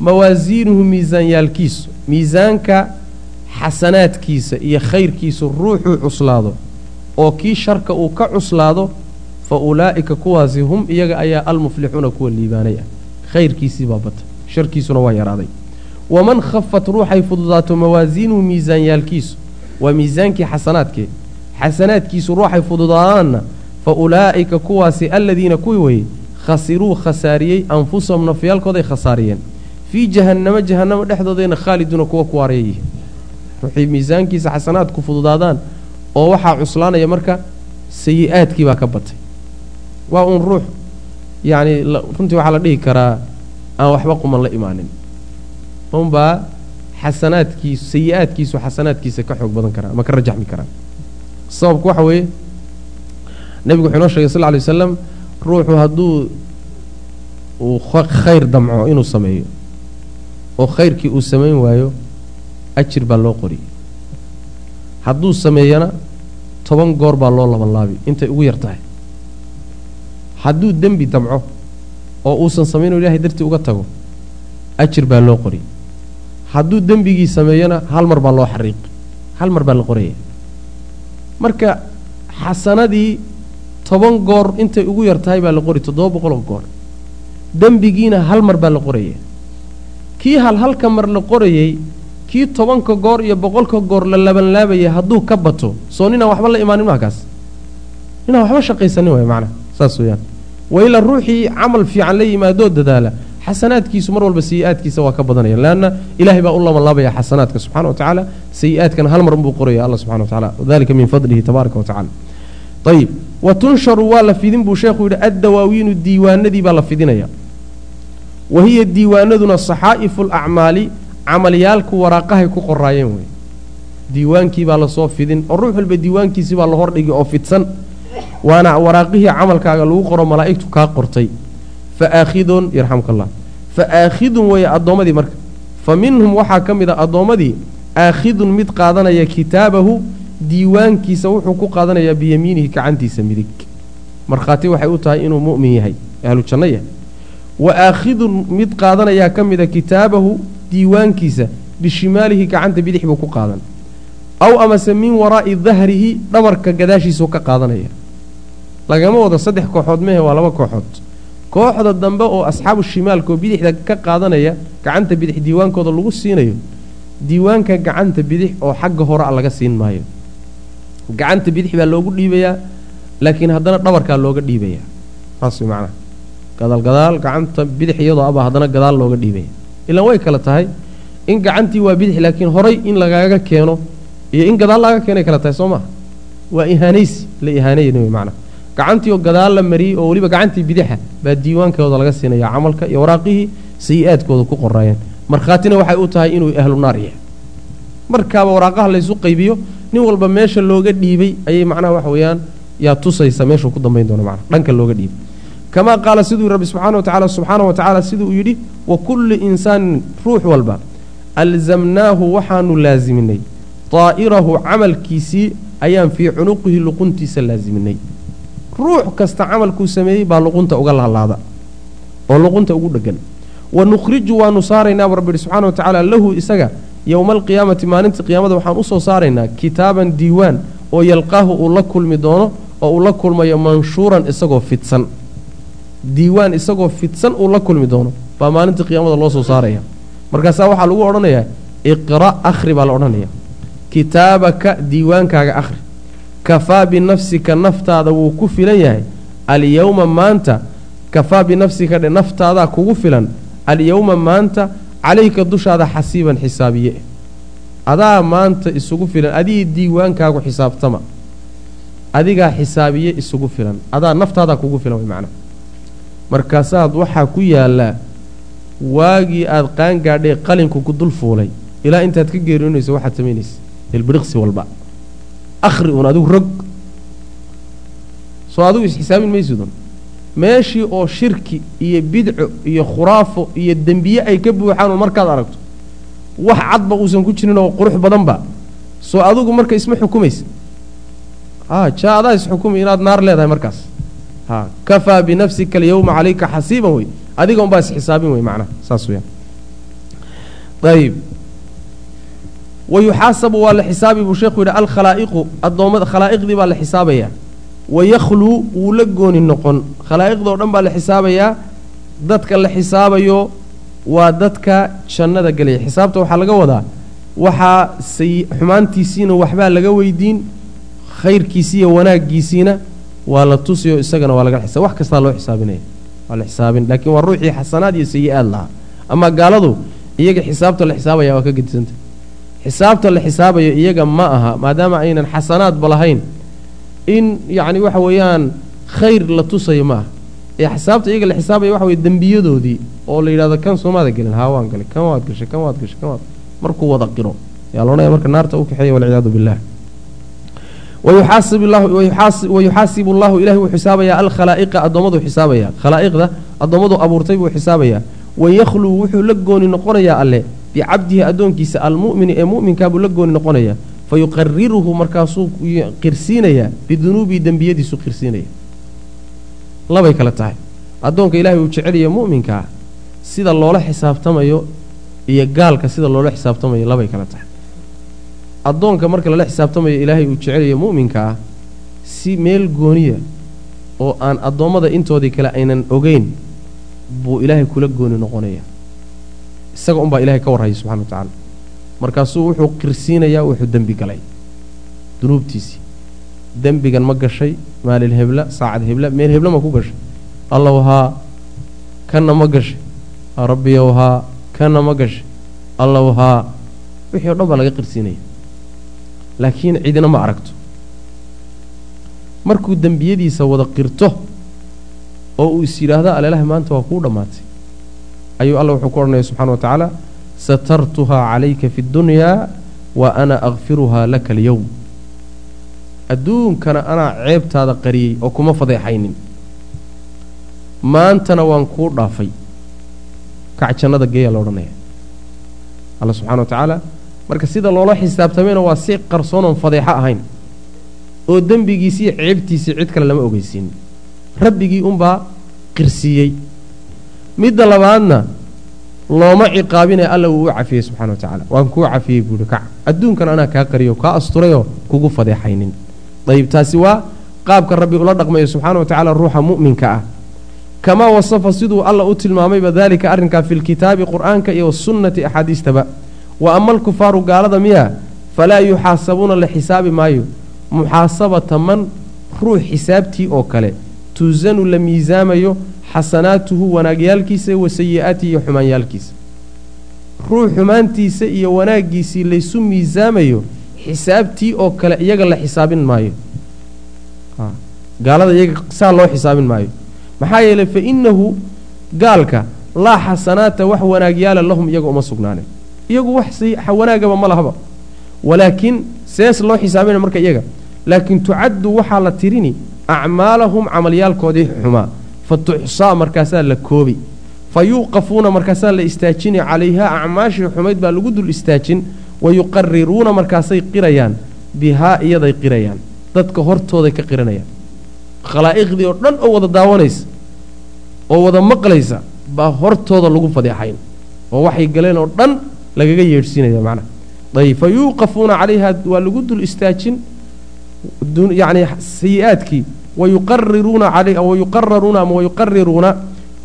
mawaasiinuhu miisaanyaalkiisu miisaanka xasanaadkiisa iyo khayrkiisu ruuxuu cuslaado oo kii sharka uu ka cuslaado fa ulaa'ika kuwaasi hum iyaga ayaa almuflixuuna kuwa liibaanay ah khayrkiisii baa bata sharkiisuna waa yaraaday. Waman khafat ruuxay fududaato mawaasiinuhu miisaanyaalkiisu waa miisaankii xasanaadkee. Xasanaadkiisu ruuxay fududaadaanna fa ulaa'ika kuwaasi aladiina kuwii weye khasiruu khasaariyey anfusahum nafyaalkooday khasaariyeen. Fii jahannamo jahannamo dhexdoodayna khaaliduuna kuwa ku waaraya yihiin ruuxii miisaankiisa xasanaadku fududaadaan oo waxaa cuslaanaya marka sayi-aadkii baa ka batay. Waa uun ruux yacni runtii waxaa la dhihi karaa aan waxba quman la imaanin. Unbaa xasanaadkiisu sayi-aadkiisu xasanaadkiisa ka xoog badan karaa ama ka rajaxmi karaa. Sababku waxa weeye nebigu wuxuu inoo shegay sal alay wasalam ruuxu hadduu uu khayr damco inuu sameeyo oo khayrkii uu samayn waayo ajir baa loo qori hadduu sameeyana toban goor baa loo laban laabi intay ugu yar tahay. Hadduu dembi damco oo uusan samayno ilahay dartii uga tago ajir baa loo qori hadduu dembigii sameeyana hal mar baa loo xariiq hal mar baa la qoraya marka xasanadii toban goor intay ugu yar tahay baa la qori toddoba boqoloo goor. Dembigiina hal mar baa la qoraya kii hal halka mar la qorayey kii tobanka goor iyo boqolka goor la labanlaabayay hadduu ka bato soo ninaan waxba la imaanin maakaas ninaan waxba shaqaysanin waay macnaha saas weeyaan. Waila ruuxii camal fiican la yimaadoo dadaala xasanaadkiisu mar walba sayi-aadkiisa waa ka badanaya. Leanna ilaahay baa u labanlaabaya xasanaadka subxana wa tacaala. Sayi-aadkana hal mar unbuu qoraya alla subxana wa tacala dalika min fadlihi tabaaraka wa tacala ayib wa tunsharu waa la fidin buu sheekhu yidhi addawaawiinu diiwaanadii baa la fidinaya wa hiya diiwaanaduna saxaa'ifu alacmaali camalyaalku waraaqahay ku qoraayeen wey diiwaankii baa la soo fidin oo ruux walba diiwaankiisii baa la hordhigi oo fidsan waana waraaqihii camalkaaga lagu qoro malaa'igtu kaa qortay fa aakhidun yarxamka allah fa aakhidun weeye addoommadii marka fa minhum waxaa ka mid a addoommadii aakhidun mid qaadanaya kitaabahu diiwaankiisa wuxuu ku qaadanayaa biyamiinihi gacantiisa midig. Markhaati waxay u tahay inuu mu'min yahay ahlu janno yahay. Wa aakhidun mid qaadanayaa ka mida kitaabahu diiwaankiisa bishimaalihi gacanta bidix buu ku qaadan. Aw amase min waraa'i dahrihi dhabarka gadaashiisuu ka qaadanaya. Lagama wado saddex kooxood mehe waa laba kooxood. Kooxda dambe oo asxaabu shimaalkaoo bidixda ka qaadanaya gacanta bidix diiwaankooda lagu siinayo diiwaanka gacanta bidix oo xagga hore a laga siin maayo gacanta bidix baa loogu dhiibayaa laakiin haddana dhabarkaa looga dhiibayaa. Saas way macnaha gadaal gadaal gacanta bidix iyadoo abaa haddana gadaal looga dhiibaya ilaan way kale tahay in gacantii waa bidix laakiin horay in lagaaga keeno iyo in gadaal laaga keenay kale tahay soo maha waa ihaanaysi la ihaanayna wey macnaha gacantii oo gadaal la mariyey oo weliba gacantii bidixa baa diiwaankooda laga siinaya camalka iyo waraaqihii sayi-aadkooda ku qoraayeen markhaatina waxay u tahay inuu ahlu naar yahay markaaba waraaqaha laysu qaybiyo nin walba meesha looga dhiibay ayay macnaha waxa weeyaan yaa tusaysa meeshuu ku dambayn doono macnaha dhanka looga dhiibay. Kamaa qaala siduu rabbi subxaana wa tacala subxaana wa tacaala siduu yidhi wa kulli insaanin ruux walba alzamnaahu waxaanu laasiminay. Daa'irahu camalkiisii ayaan fii cunuqihi luquntiisa laasiminay. Ruux kasta camalkuu sameeyey baa luqunta uga laalaada oo luqunta ugu dhegan wa nukhriju waanu saaraynaa bu rabbi yihi subxana wa tacaala lahu isaga yowma alqiyaamati maalinta qiyaamada waxaan u soo saaraynaa kitaaban diiwaan oo yalqaahu uu la kulmi doono oo uu la kulmayo manshuuran isagoo fidsan. Diiwaan isagoo fidsan uu la kulmi doono baa maalinta qiyaamada loo soo saaraya. Markaasaa waxaa lagu odhanayaa iqra' akhri baa la odhanaya kitaabaka diiwaankaaga akhri. Kafaa binafsika naftaada wuu ku filan yahay. Alyowma maanta kafaa binafsika dhe naftaadaa kugu filan. Alyowma maanta calayka dushaada xasiiban xisaabiye. Adaa maanta isugu filan adigii diiwaankaagu xisaabtama. Adigaa xisaabiye isugu filan adaa naftaadaa kugu filan way macnaha markaasaad waxaa ku yaallaa waagii aada qaangaadhay qalinku ku dul fuulay ilaa intaad ka geerinayso waxaad samaynaysa ilbiriqsi walba. Akhri uun adigu rog. Soo adigu isxisaabin maysidun meeshii oo shirki iyo bidco iyo khuraafo iyo dembiye ay ka buuxaan oo markaad aragto wax cadba uusan ku jirin oo qurux badanba soo adigu marka isma xukumaysa. A jaa adaa isxukumi inaad naar leedahay markaas. Ha kafaa binafsika alyawma calayka xasiiban wey. Adiga unbaa isxisaabin wey macnaha saas weyaan ayib. Wayuxaasabu waa la xisaabi buu sheekhu yidhi alkhalaa'iqu addoommada khalaa'iqdii baa la xisaabayaa wayakluu wuu la gooni noqon. Khalaa'iqdoo dhan baa la xisaabayaa. Dadka la xisaabayo waa dadka jannada gelaya. Xisaabta waxaa laga wadaa. Waxaa xumaantiisiina waxbaa laga weydiin khayrkiisiiyo wanaaggiisiina waa la tusiyo isagana waa laga xisa wax kastaa loo xisaabinaya. Waa la xisaabin. Laakiin waa ruuxii xasanaad iyo sayi-aad lahaa. Ama gaaladu iyaga xisaabta la xisaabaya waa ka gedisanta xisaabta la xisaabayo iyaga ma aha maadaama aynan xasanaadba lahayn in yacni waxa weeyaan khayr la tusayo ma aha. Ee xisaabta iyaga la xisaabaya waxa weye dembiyadoodii oo la yidhahdo kan soomaada gelin haa waan galay kan waad gashay kan waad gashay kan waad markuu wada qiro. Yaa loodhanaya marka naarta u kaxeeya walciyaadu billah wayuxaasibu allahu ilahi wuu xisaabayaa alkhalaa'iqa addoommadu xisaabaya khalaa'iqda addoommadu abuurtay buu xisaabayaa. Wayakluu wuxuu la gooni noqonayaa alle bicabdihi addoonkiisa almu'mini ee mu'minkaa buu la gooni noqonayaa fa yuqariruhu markaasuu qirsiinayaa bidunuubii dembiyadiisu qirsiinaya labay kale tahay addoonka ilaahay uu jecelaya mu'minkaa sida loola xisaabtamayo iyo gaalka sida loola xisaabtamayo labay kale tahay addoonka marka lala xisaabtamayo ilaahay uu jecelaya mu'minka ah si meel gooniya oo aan addoommada intoodii kale aynan ogeyn buu ilaahay kula gooni noqonaya isaga unbaa ilahay ka warhaya subxana wa tacaala markaasuu wuxuu qirsiinayaa wuxuu dembi galay dunuubtiisii. Dembigan ma gashay maalin hebla saacad hebla meel hebla ma ku gashay. Allow haa kanna ma gashay. Rabbiyow haa kanna ma gashay. Allow haa wixii o dhan baa laga qirsiinaya laakiin cidina ma aragto. Markuu dembiyadiisa wada qirto oo uu is yidhaahdo aleelaha maanta waa kuu dhammaatay. Ayuu alla wuxuu ku odhanaya subxana wa tacaala satartuhaa calayka fi ddunyaa wa ana akfiruhaa laka alyowm adduunkana anaa ceebtaada qariyey oo kuma fadeexaynin maantana waan kuu dhaafay kac jannada geeyaa la odhanaya alla subxana wa tacaala marka sida loola xisaabtamayna waa si qarsoonoon fadeexo ahayn oo dembigiisiiyo ceebtiisii cid kale lama ogeysiinin rabbigii unbaa qirsiiyey midda labaadna looma ciqaabinaya alla wuu u cafiyey subxana wa tacaala waan kuu cafiyey buuhi kac adduunkan anaa kaa qariyo kaa asturayoo kugu fadeexaynin. Dayib taasi waa qaabka rabbi ula dhaqmayo subxaana wa tacaala ruuxa mu'minka ah. Kamaa wasafa siduu alla u tilmaamayba daalika arrinkaa fi lkitaabi qur'aanka iyo wasunnati axaadiistaba. Wa ama alkufaaru gaalada miyaa falaa yuxaasabuuna la xisaabi maayo. Muxaasabata man ruux xisaabtii oo kale. Tuusanu la miisaamayo xasanaatuhu wanaagyaalkiisa wa sayi-aatihi iyo xumaanyaalkiisa. Ruux xumaantiisa iyo wanaaggiisii laysu miisaamayo xisaabtii oo kale iyaga la xisaabin maayo. Gaalada iyaga saa loo xisaabin maayo. Maxaa yeelay fa innahu gaalka laa xasanaata wax wanaagyaala lahum iyaga uma sugnaanin iyagu wax wanaagaba ma lahaba. Walaakiin sees loo xisaabina marka iyaga. Laakiin tucaddu waxaa la tirini acmaalahum camalyaalkoodii xumaa fa tuxsaa markaasaa la koobi. Fa yuuqafuuna markaasaa la istaajini calayhaa acmaashii xumayd baa lagu dul istaajin. Wa yuqariruuna markaasay qirayaan bihaa iyaday qirayaan. Dadka hortooday ka qiranayaan. Khalaa'iqdii oo dhan oo wada daawanaysa oo wada maqlaysa baa hortooda lagu fadeexayn. Oo waxay galeen oo dhan lagaga yeedhsiinaya macnaha. Ayb fa yuuqafuuna calayha waa lagu dul istaajin yacni sayi-aadkii wayuqariruuna wayuqararuuna ama wayuqariruuna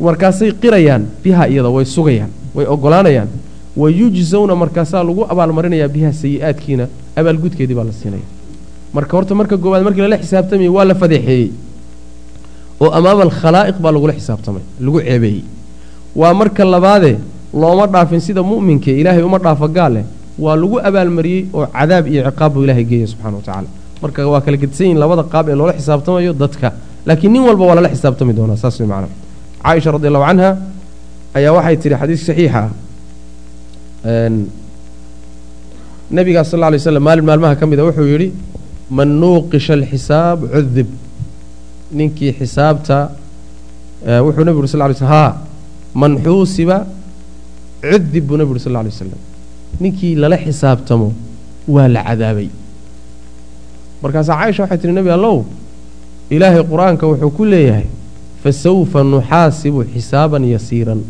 markaasay qirayaan bihaa iyada way sugayaan way ogolaanayaan wayujzawna markaasaa lagu abaalmarinayaa bihaa sayi-aadkiina abaalgudkeedii baa la siinaya. Marka horta marka goowaad markii lala xisaabtamayay waa la fadeexeeyey. Oo amaama alkhalaa'iq baa lagula xisaabtamay lagu ceebeeyey. Waa marka labaadee looma dhaafin sida mu'minka ilaahay uma dhaafo gaalleh waa lagu abaalmariyey oo cadaab iyo ciqaab buu ilahay geeya subxana wa tacaala marka waa kala gedisan yihiin labada qaab ee loola xisaabtamayo dadka. Laakiin nin walba waa lala xisaabtami doonaa saas way macnaa caaisha radi allahu canha ayaa waxay tidhi xadiis saxiixa ah sal lla lay slam maalin maalmaha ka mid a wuxuu yidhi man nuuqisha alxisaab cudib ninkii xisaabta wuxuu nebigu uri sal lay slm haa man xuusiba cudib buu nebi uri sal lla lay slam ninkii lala xisaabtamo waa la cadaabay markaasaa caaisha waxay tihi nebi allow ilaahay qur'aanka wuxuu ku leeyahay fasawfa nuxaasibu xisaaban yasiiran.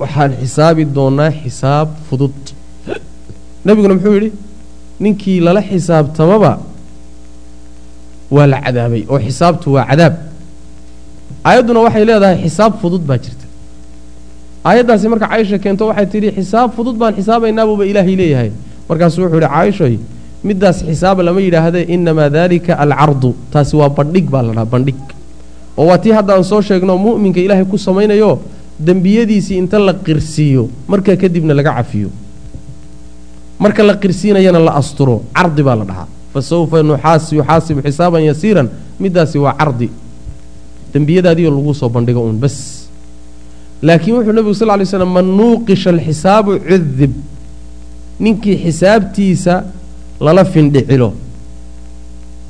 Waxaan xisaabi doonaa xisaab fudud. Nebiguna muxuu yidhi ninkii lala xisaabtamaba waa la cadaabay oo xisaabtu waa cadaab. Aayadduna waxay leedahay xisaab fudud baa jirta. Aayaddaasi marka caaisha keento waxay tidhi xisaab fudud baan xisaabaynaabuuba ilaahay leeyahay. Markaasuu wuxuu yidhi caaishoy middaas xisaaba lama yidhaahde innamaa daalika alcardu. Taasi waa bandhig baa la dhahaa bandhig. Oo waa tii hadda aan soo sheegno mu'minka ilaahay ku samaynayo dembiyadiisii inta la qirsiiyo markaa kadibna laga cafiyo. Marka la qirsiinayana la asturo cardi baa la dhahaa. Fa sawfa yuxaasibu xisaaban yasiiran middaasi waa cardi. Dembiyadaadiioo lagu soo bandhigo uun bas. Laakiin wuxuu nebigu sal ly slam man nuuqisha alxisaabu cudib ninkii xisaabtiisa lala findhicilo.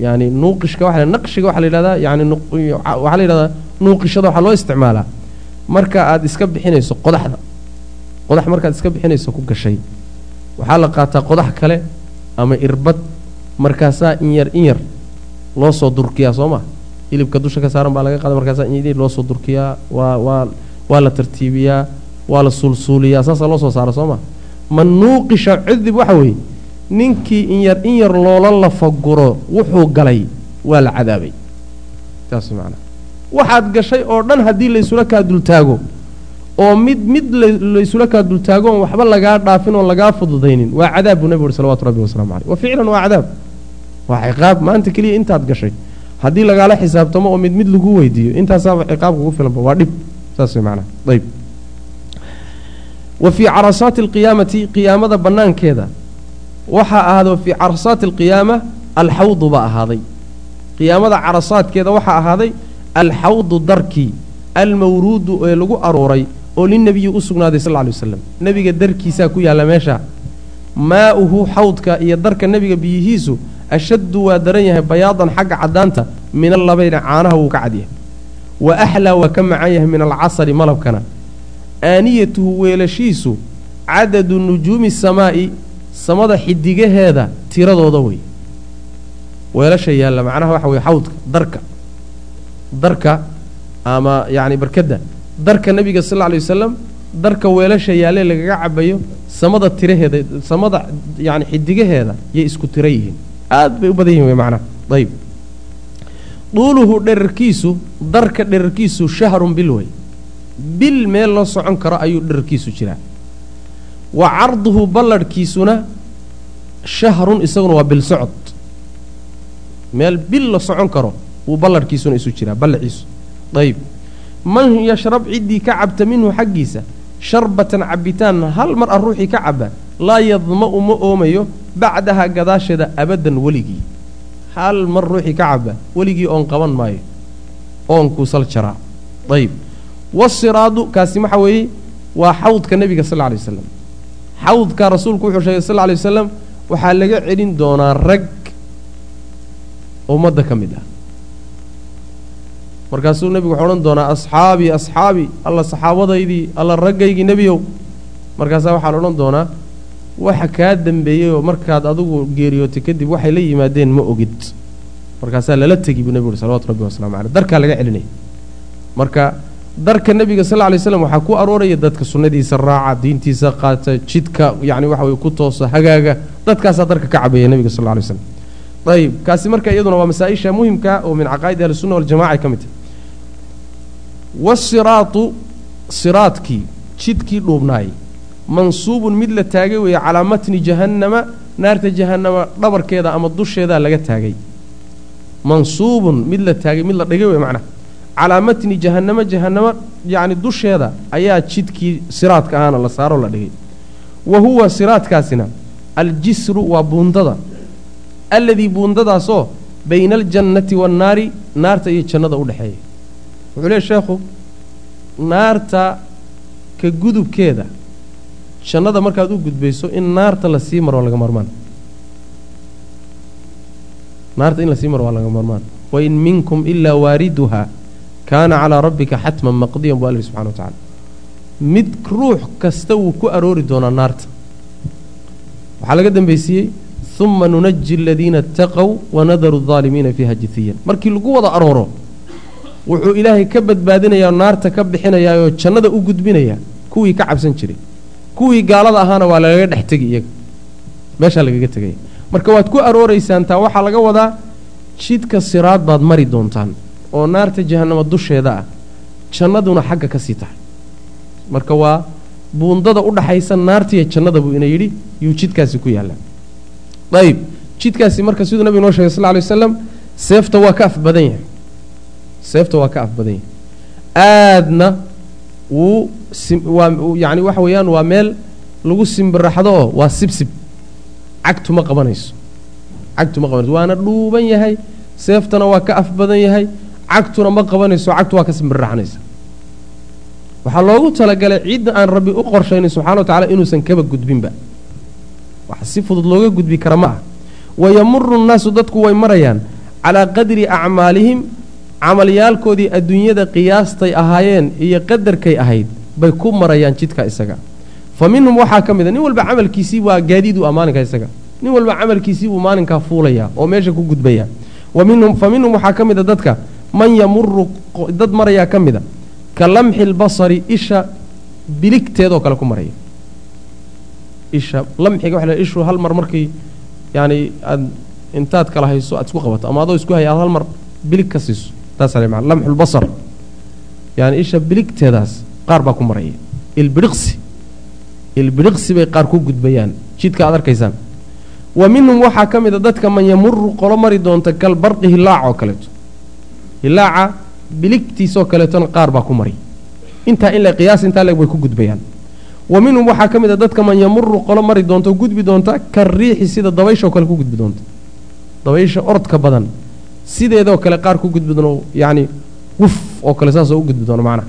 Yani nuuqishka waa naqshiga waxaa la yidhahdaa yani waxaa la yidhahdaa nuuqishada waxaa loo isticmaalaa. Marka aad iska bixinayso qodaxda qodax markaad iska bixinayso ku gashay. Waxaa la qaataa qodax kale ama irbad markaasaa in yar in yar loo soo durkiyaa soo ma? Hilibka dusha ka saaran baa laga qaada markaasaa in loo soo durkiyaa waa waa waa la tartiibiyaa waa la suulsuuliyaa saasaa loo soo saara soo ma? Man nuuqisha cudib waxa weeye ninkii in yar in yar loola lafaguro wuxuu galay. Waa la cadaabay. Saas macnaa waxaad gashay oo dhan haddii laysula kaa dultaago oo mid mid laysula kaa dultaago oon waxba lagaa dhaafin oon lagaa fududaynin waa cadaab buu nebi uri salawatu rabbi wasalamu caleyh wa ficlan waa cadaab. Waa ciqaab maanta keliya intaad gashay. Haddii lagaala xisaabtamo oo mid mid lagu weydiiyo intaasaaba ciqaab kugu filanba waa dhib. Saas macnaa ayb wa fii carasaati alqiyaamati qiyaamada bannaankeeda waxaa ahaado fii carasaati alqiyaama alxawdu baa ahaaday. Qiyaamada carasaadkeeda waxaa ahaaday alxawdu darkii almawruudu ee lagu arooray oo linebiyi u sugnaaday sal ly waslam nebiga darkiisaa ku yaalla meesha. Maa'uhu xawdka iyo darka nebiga biyihiisu ashaddu waa daran yahay bayaadan xagga caddaanta min allabayni caanaha wuu ka cadyahay wa axlaa waa ka macan yahay min alcasali malabkana. Aaniyatuhu weelashiisu cadadu nujuumi samaa'i samada xidigaheeda tiradooda wey. Weelasha yaalla macnaha waxa weye xawdka darka. Darka ama yacni barkadda. Darka nebiga sal lla alay wasalam darka weelasha yaalee lagaga cabayo samada tiraheeda samada yani xidigaheeda yay isku tira yihiin. Aad bay u badan yihiin wey macnaha. Ayib. Duuluhu dherarkiisu darka dherarkiisu shahrun bil wey. Bil meel loo socon karo ayuu dherarkiisu jiraa. Wa carduhu ballarhkiisuna shahrun isaguna waa bil socod meel bil la socon karo wuu ballarhkiisuna isu jiraa ballaciisu ayb man yashrab ciddii ka cabta minhu xaggiisa sharbatan cabbitaan hal mar a ruuxii ka cabba laa yadma'u ma oomayo bacdaha gadaasheeda abaddan weligii. Hal mar ruuxii ka cabba weligii oon qaban maayo oonkuu sal jaraa. Ayb wasiraadu kaasi waxa weeye? Waa xawdka nebiga sal lla alay wasalam xawdka rasuulku wuxuu sheegay sal lla alay wasalam waxaa laga celin doonaa rag ummadda ka mid ah. Markaasuu nebigu wuxuu odhan doonaa asxaabii asxaabii alla saxaabadaydii alla raggaygii nebiyow. Markaasaa waxaa la odhan doonaa waxa kaa dembeeyey oo markaad adigu geeriyootay kadib waxay la yimaadeen ma ogid. Markaasaa lala tegi buu nebigu uhi salawatu rabbi waslamu caleyh. Darkaa laga celinaya marka darka nebiga sal alay slam waxaa ku arooraya dadka sunnadiisa raaca diintiisa qaata jidka yacni waxa weye ku toosa hagaaga dadkaasaa darka ka cabaya nebiga sal alay slam ayib kaasi marka iyaduna waa masaa-isha muhimka oo min caqaa'id ahlisunna waljamaca ka mid tahay wasiraatu siraadkii jidkii dhuubnaayey. Mansuubun mid la taagay weeye calaa matni jahannama naarta jahannama dhabarkeeda ama dusheedaa laga taagay. Mansuubun mid la taagay mid la dhigay wey macnaha calaa matni jahannama jahannama yacni dusheeda ayaa jidkii siraadka ahaana la saaroo la dhigay. Wa huwa siraadkaasina aljisru waa buundada. Alladii buundadaasoo bayna aljannati waannaari naarta iyo jannada u dhexeeya. Wuxuu leey sheekhu naarta ka gudubkeeda jannada markaad u gudbayso in naarta la sii maro laga marmaan naarta in la sii maro waa laga marmaan wain minkum ilaa waariduha kaana calaa rabbika xatman maqdiyan buu yidhi subxana wa tacala mid ruux kasta wuu ku aroori doonaa naarta. Waxaa laga dambaysiiyey uma nunaji aladiina ataqow wanadaru aldaalimiina fiiha jithiyan. Markii lagu wada arooro wuxuu ilaahay ka badbaadinayaa naarta ka bixinayaa oo jannada u gudbinayaa kuwii ka cabsan jiray. Kuwii gaalada ahaana waa lagaga dhex tegi iyaga. Meeshaa lagaga tegaya marka waad ku arooreysaan taa waxaa laga wadaa jidka siraad baad mari doontaan oo naarta jahannama dusheeda ah jannaduna xagga ka sii tahay. Marka waa buundada u dhaxaysa naartiiyo jannada buu ina yidhi yuu jidkaasi ku yaallaa. Ayib jidkaasi marka siduu nabigu noo shegay sal ly waslam seefta waa ka af badan yahay. Seefta waa ka af badan yahay. Aadna wuu waa yacni waxa weeyaan waa meel lagu simbiraxdo oo waa sibsib. Cagtu ma qabanayso. Cagtu ma qabanayso. Waana dhuuban yahay. Seeftana waa ka af badan yahay cagtuna ma qabanayso cagtu waa ka simbiraxnaysa waxaa loogu talagalay cidda aan rabbi u qorshaynin subxana wa tacala inuusan kaba gudbinba. Wax si fudud looga gudbi kara ma ah wayamuru nnaasu dadku way marayaan calaa qadri acmaalihim camalyaalkoodii adduunyada qiyaastay ahaayeen iyo qadarkay ahayd bay ku marayaan jidka isaga. Fa minhum waxaa ka mid a nin walba camalkiisii waa gaadiid u maalinka isaga. Nin walba camalkiisii buu maalinkaa fuulayaa oo meesha ku gudbaya wa minhum fa minhum waxaa ka mid a dadka man yamuru dad marayaa ka mid a ka lamxi lbasari isha biligteedoo kale ku maraya. Isha lamxiga waxa la ishu hal mar markii yacani aad intaad kala hayso aad isku qabato ama adoo isku haya aad hal mar bilig ka siiso. Taasaa la macana lamxu lbasar yani isha biligteedaas qaar baa ku maraya. Ilbidhiqsi ilbidhiqsi bay qaar ku gudbayaan. Jidka aad arkaysaan. Wa minhum waxaa ka mid a dadka man yamuru qolo mari doonta kalbarqi hilaac oo kaleeto hilaaca biligtiisoo kaleetona qaar baa ku mari. Intaa in la qiyaas intaa leeg bay ku gudbayaan. Wa minhum waxaa ka mid a dadka man yamuru qolo mari doonta o gudbi doonta kariixi sida dabayshaoo kale ku gudbi doonta. Dabaysha orodka badan sideedoo kale qaar ku gudbi doono yacni wuf oo kale saasoo u gudbi doono macnaha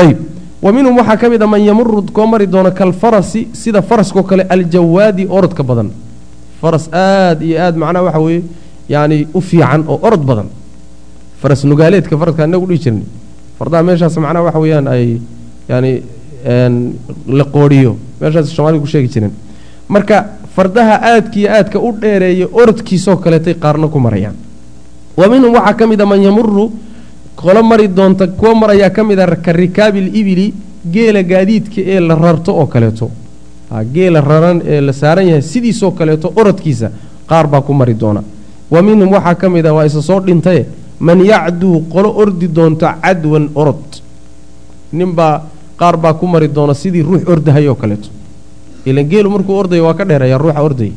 ayib wa minhum waxaa ka mid a man yamuru koo mari doono kalfarasi sida faraskoo kale aljawaadi orodka badan. Faras aad iyo aad macnaha waxa weeye yacni u fiican oo orod badan faras nugaaleedka faraska inagu dhihi jirnay. Fardaha meeshaas macnaha waxa weeyaan ay yaani la qoodhiyo meeshaas soomaalida ku sheegi jireen. Marka fardaha aadka aadka u dheereeya orodkiisoo kaleetay qaarna ku marayaan. Wa minhum waxaa ka mid a man yamuru qolo mari doonta kuwo marayaa ka mid a ka rikaabi libili geela gaadiidka ee la rarto oo kaleeto. Geela raran ee la saaran yahay sidiisoo kaleeto orodkiisa qaar baa ku mari doona. Wa minhum waxaa ka mid a waa isa soo dhintaye man yacduu qolo ordi doonto cadwan orod ninbaa qaar baa ku mari doona sidii ruux ordahayoo kaleeto. Ilan geelu markuu ordaya waa ka dheereeya ruuxa ordaya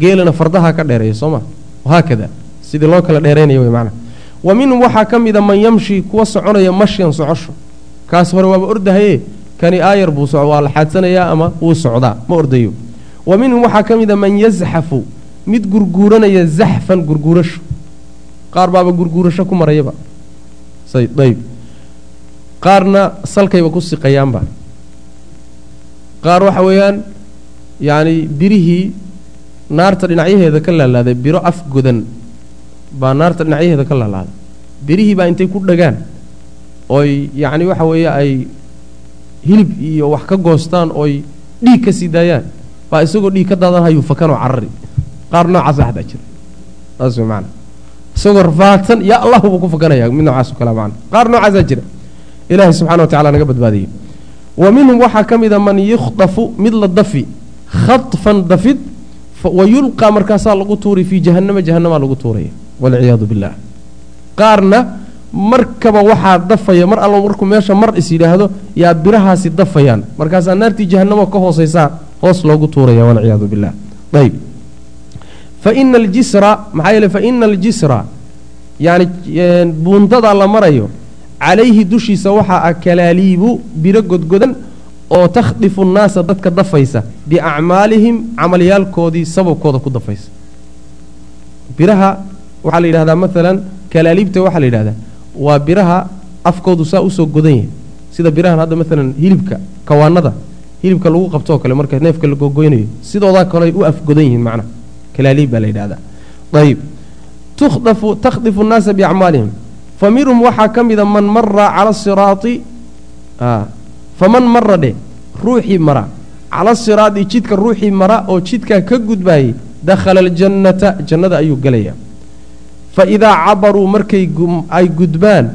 geelana fardaha ka dheereeya soo ma? Haakada sidii loo kala dheeraynaya wey macana wa minhum waxaa ka mida man yamshi kuwa soconaya mashyan socosho. Kaas hore waaba ordahaye kani aayar buu soco waa la xaadsanayaa ama wuu socdaa? Ma ordayo. Wa minhum waxaa ka mida man yazxafu mid gurguuranaya zaxfan gurguurasho qaar baaba gurguurasho ku marayaba. Ayb qaarna salkayba ku siqayaanba. Qaar waxa weeyaan yacni birihii naarta dhinacyaheeda ka laalaaday biro af godan baa naarta dhinacyaheeda ka laalaaday. Birihii baa intay ku dhagaan oy yacni waxa weeye ay hilib iyo wax ka goostaan oy dhiig ka sii daayaan baa isagoo dhiig ka daadanhayuu fakanoo carari. Qaar noocaasa xataa jira. Saas wey maana isagoo rafaadsan yaa allahu buu ku fakanaya mid noocaas o kale macana qaar noocaasaa jira. Ilaahay subxana wa tacala naga badbaadiyey. Wa minhum waxaa ka mida man yukhdafu mid la dafi khadfan dafid wa yulqaa markaasaa lagu tuuray fii jahannama jahannamaa lagu tuuraya. Walciyaadu billah. Qaarna markaba waxaa dafaya mar allo markuu meesha mar is yidhaahdo yaa birahaasi dafayaan. Markaasaa naartii jahannamo ka hoosaysaa hoos loogu tuuraya walciyaadu billah. Ayb faina aljisra maxaa yeele faina aljisra yani buundadaa la marayo calayhi dushiisa waxaa ah kalaaliibu biro godgodan oo takhdifu nnaasa dadka dafaysa biacmaalihim camalyaalkoodii sababkooda ku dafaysa. Biraha waxaa la yidhahdaa maalan kalaaliibta waxaa la yidhahdaa waa biraha afkoodu saa u soo godan yahay. Sida birahan hadda maalan hilibka kawaanada hilibka lagu qabtoo kale marka neefka la gogoynayo sidoodaa kale u afgodan yihiin macnaha kalaaliib baa la yidhahdaa. Ayib takhdifu nnaasa biacmaalihim. Fa waxaa ka mida man mara cala siraati faman mara dheh ruuxii mara. Cala siraadi jidka ruuxii mara oo jidkaa ka gudbaayey dakhala aljannata jannada ayuu gelayaa. Fa idaa cabaruu markay ay gudbaan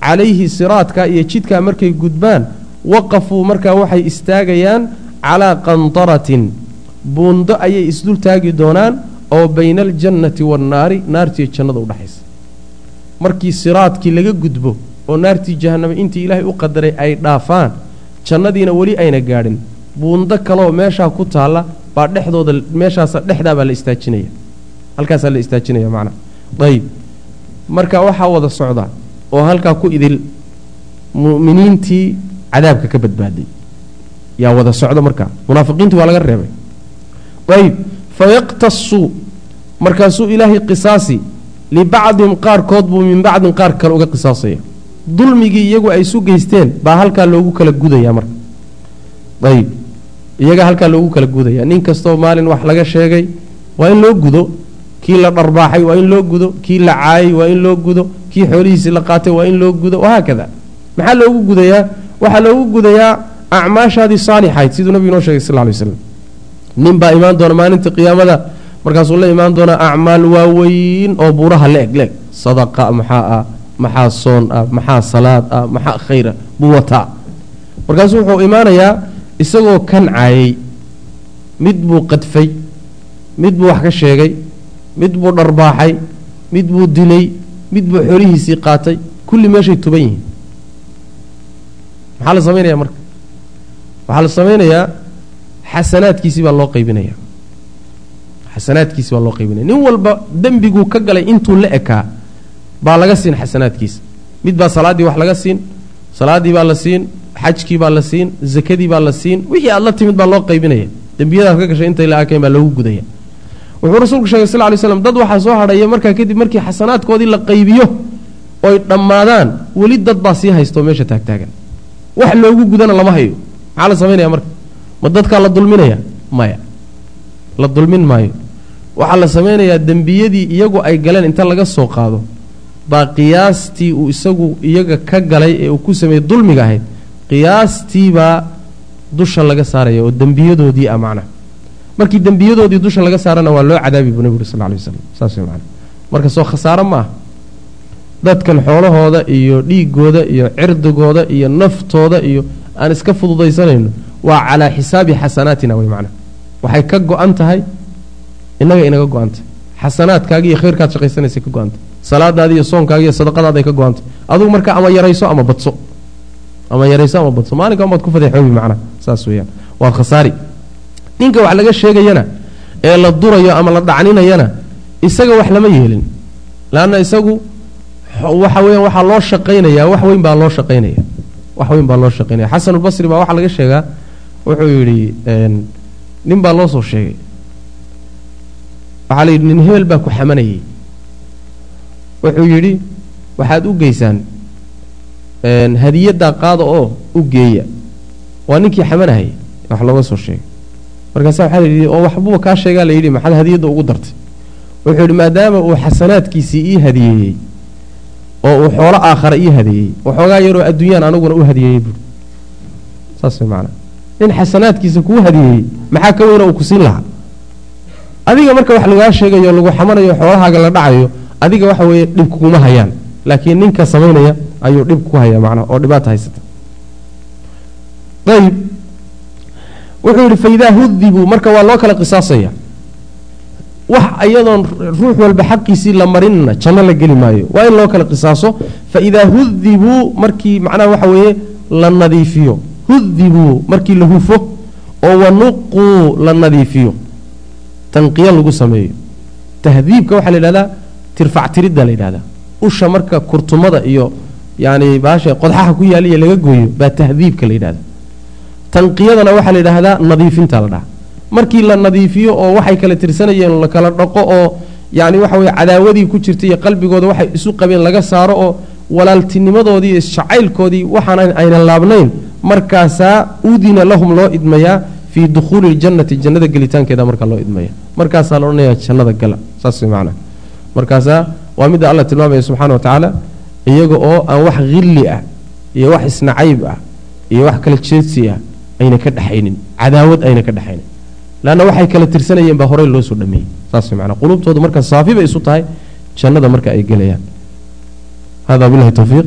calayhi siraadka iyo jidkaa markay gudbaan waqafuu markaa waxay istaagayaan calaa qantaratin buundo ayay isdul taagi doonaan oo bayna aljannati waannaari naartiiyo jannada udhexaysa markii siraadkii laga gudbo oo naartii jahanname intii ilaahay u qadaray ay dhaafaan jannadiina weli ayna gaadhin. Buundo kaleoo meeshaa ku taalla baa dhexdooda meeshaasa dhexdaa baa la istaajinaya. Halkaasaa la istaajinaya macnaa ayib. Marka waxaa wada socda oo halkaa ku idil mu'miniintii cadaabka ka badbaaday. Yaa wada socda markaa munaafiqiintii waa laga reebay ayib fayaqtasuu markaasuu ilaahay qisaasi. Libacdihim qaarkood buu min bacdin qaar kale uga qisaasaya. Dulmigii iyagu ay isu geysteen baa halkaa loogu kala gudaya marka. Ayib iyagaa halkaa loogu kala gudaya nin kastoo maalin wax laga sheegay waa in loo gudo. Kii la dharbaaxay waa in loo gudo. Kii la caayay waa in loo gudo. Kii xoolihiisii la qaatay waa in loo gudo. Wahaakada maxaa loogu gudayaa? Waxaa loogu gudayaa acmaashaadii saalixayd siduu nabigu inoo sheegay sal ly slam nin baa imaan doona maalinta qiyaamada. Markaasuu la imaan doonaa acmaal waaweyn oo buuraha la eg leeg. Sadaqa maxaa ah maxaa soon ah maxaa salaad ah maxaa khayra buu wataa. Markaasuu wuxuu imaanayaa isagoo kan caayay. Mid buu qadfay mid buu wax ka sheegay mid buu dharbaaxay mid buu dilay mid buu xoolihiisii qaatay. Kulli meeshay tuban yihiin. Maxaa la samaynaya marka? Waxaa la samaynayaa xasanaadkiisii baa loo qaybinaya xasanaadkiisi baa loo qaybinaya nin walba dembiguu ka galay intuu la ekaa baa laga siin xasanaadkiisa. Mid baa salaaddii wax laga siin salaaddii baa la siin xajkii baa la siin zakadii baa la siin wixii aad la timid baa loo qaybinaya dembiyadaad ka gashay intay la akeen baa loogu gudaya wuxuu rasuulku sheegay sal ly slam dad waxaa soo hadhaya markaa kadib markii xasanaadkoodii la qaybiyo oy dhammaadaan weli dad baa sii haysto meesha taagtaagan. Wax loogu gudana lama hayo. Maxaa la samaynaya marka ma dadkaa la dulminaya? Maya. La dulmin maayo. Waxaa la samaynayaa dembiyadii iyagu ay galeen inta laga soo qaado. Baa qiyaastii uu isagu iyaga ka galay ee uu ku sameeyey dulmiga ahayd. Qiyaastiibaa dusha laga saaraya oo dembiyadoodii ah macnaha markii dembiyadoodii dusha laga saarana waa loo cadaabi buu nebigu sal lay waslam saas macana marka soo khasaaro ma ah dadkan xoolahooda iyo dhiigooda iyo cirdigooda iyo naftooda iyo aan iska fududaysanayno waa calaa xisaabi xasanaatina wey macnaha waxay ka go-an tahay innaga inaga go-an tahay. Xasanaadkaagi iyo khayrkaad shaqaysanaysay ka go-an tahay. Salaadaadi iyo soonkaagi iyo sadaqadaada ay ka go-an tahay. Adugu marka ama yarayso ama badso. Ama yarayso ama badso. Maalinka umaad ku fadeexoobi macnaha saas weeyaan. Waa khasaari. Ninka wax laga sheegayana ee la durayo ama la dhacninayana isaga wax lama yeelin. Leanna isagu waxa weeyaan waxaa loo shaqaynayaa wax weyn baa loo shaqaynaya. Wax weyn baa loo shaqaynaya. Xasanulbasri baa waxaa laga sheegaa wuxuu yidhi nin baa loo soo sheegay. Waxaa la yidhi nin hebel baa ku xamanayay. Wuxuu yidhi waxaad u geysaan hadiyaddaa qaada oo u geeya. Waa ninkii xamanahayay wax looga soo sheegay. Markaasa waxaa la yidhi oo waxbuba kaa sheegaa la yidhi maxaad hadiyadda ugu dartay. Wuxuu yidhi maadaama uu xasanaadkiisii ii hadiyeeyey oo uu xoolo aakhara ii hadiyeeyey waxoogaa yaroo adduunyaan aniguna u hadiyeeyey buui saas way macnaa nin xasanaadkiisa kuu hadiyeeyey maxaa ka weyna uu ku siin lahaa? Adiga marka wax lagaa sheegayo lagu xamanayo xoolahaaga la dhacayo adiga waxa weeye dhibka kuma hayaan. Laakiin ninka samaynaya ayuu dhib ku haya macnaha oo dhibaata haysata. Ayib wuxuu yidhi faidaa hudibuu marka waa loo kala qisaasaya. Wax iyadoon ruux walba xaqiisii la marinna janno la geli maayo. Waa in loo kala qisaaso faidaa hudibuu markii macnaha waxa weeye la nadiifiyo hudibuu markii la hufo oo wanuquu la nadiifiyo. Tanqiya lagu sameeyo. Tahdiibka waxaa la yidhahdaa tirfactiridda la yidhahdaa. Usha marka kurtumada iyo yani baasha qodxaha ku yaaliya laga gooyo baa tahdiibka la yidhahda tanqiyadana waxaa la yidhaahdaa nadiifinta la dhaha. Markii la nadiifiyo oo waxay kala tirsanayeen la kala dhaqo oo yani waxa weye cadaawadii ku jirta iyo qalbigooda waxay isu qabeen laga saaro oo walaaltinimadoodii iyo jacaylkoodii waxaan aynan laabnayn markaasaa udina lahum loo idmayaa fii dukhuuli ljannati jannada gelitaankeeda markaa loo idmaya. Markaasaa la odhanaya jannada gala. Saas macnaa. Markaasaa waa midda alla tilmaamaya subxana wa tacaala iyaga oo aan wax hilli ah iyo wax isnacayb ah iyo wax kala jeedsi ah ayna ka dhexaynin cadaawad ayna ka dhexaynin leanna waxay kala tirsanayeen baa horey loo soo dhameeyey. Saas macnaa. Qulubtoodu marka saafi bay isu tahay jannada marka ay gelayaan. Hada billahi towfiiq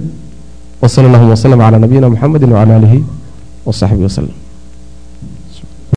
wsal allahuma wslm cla nabiyina mxamedi wcala alihi wsaxbihi wslm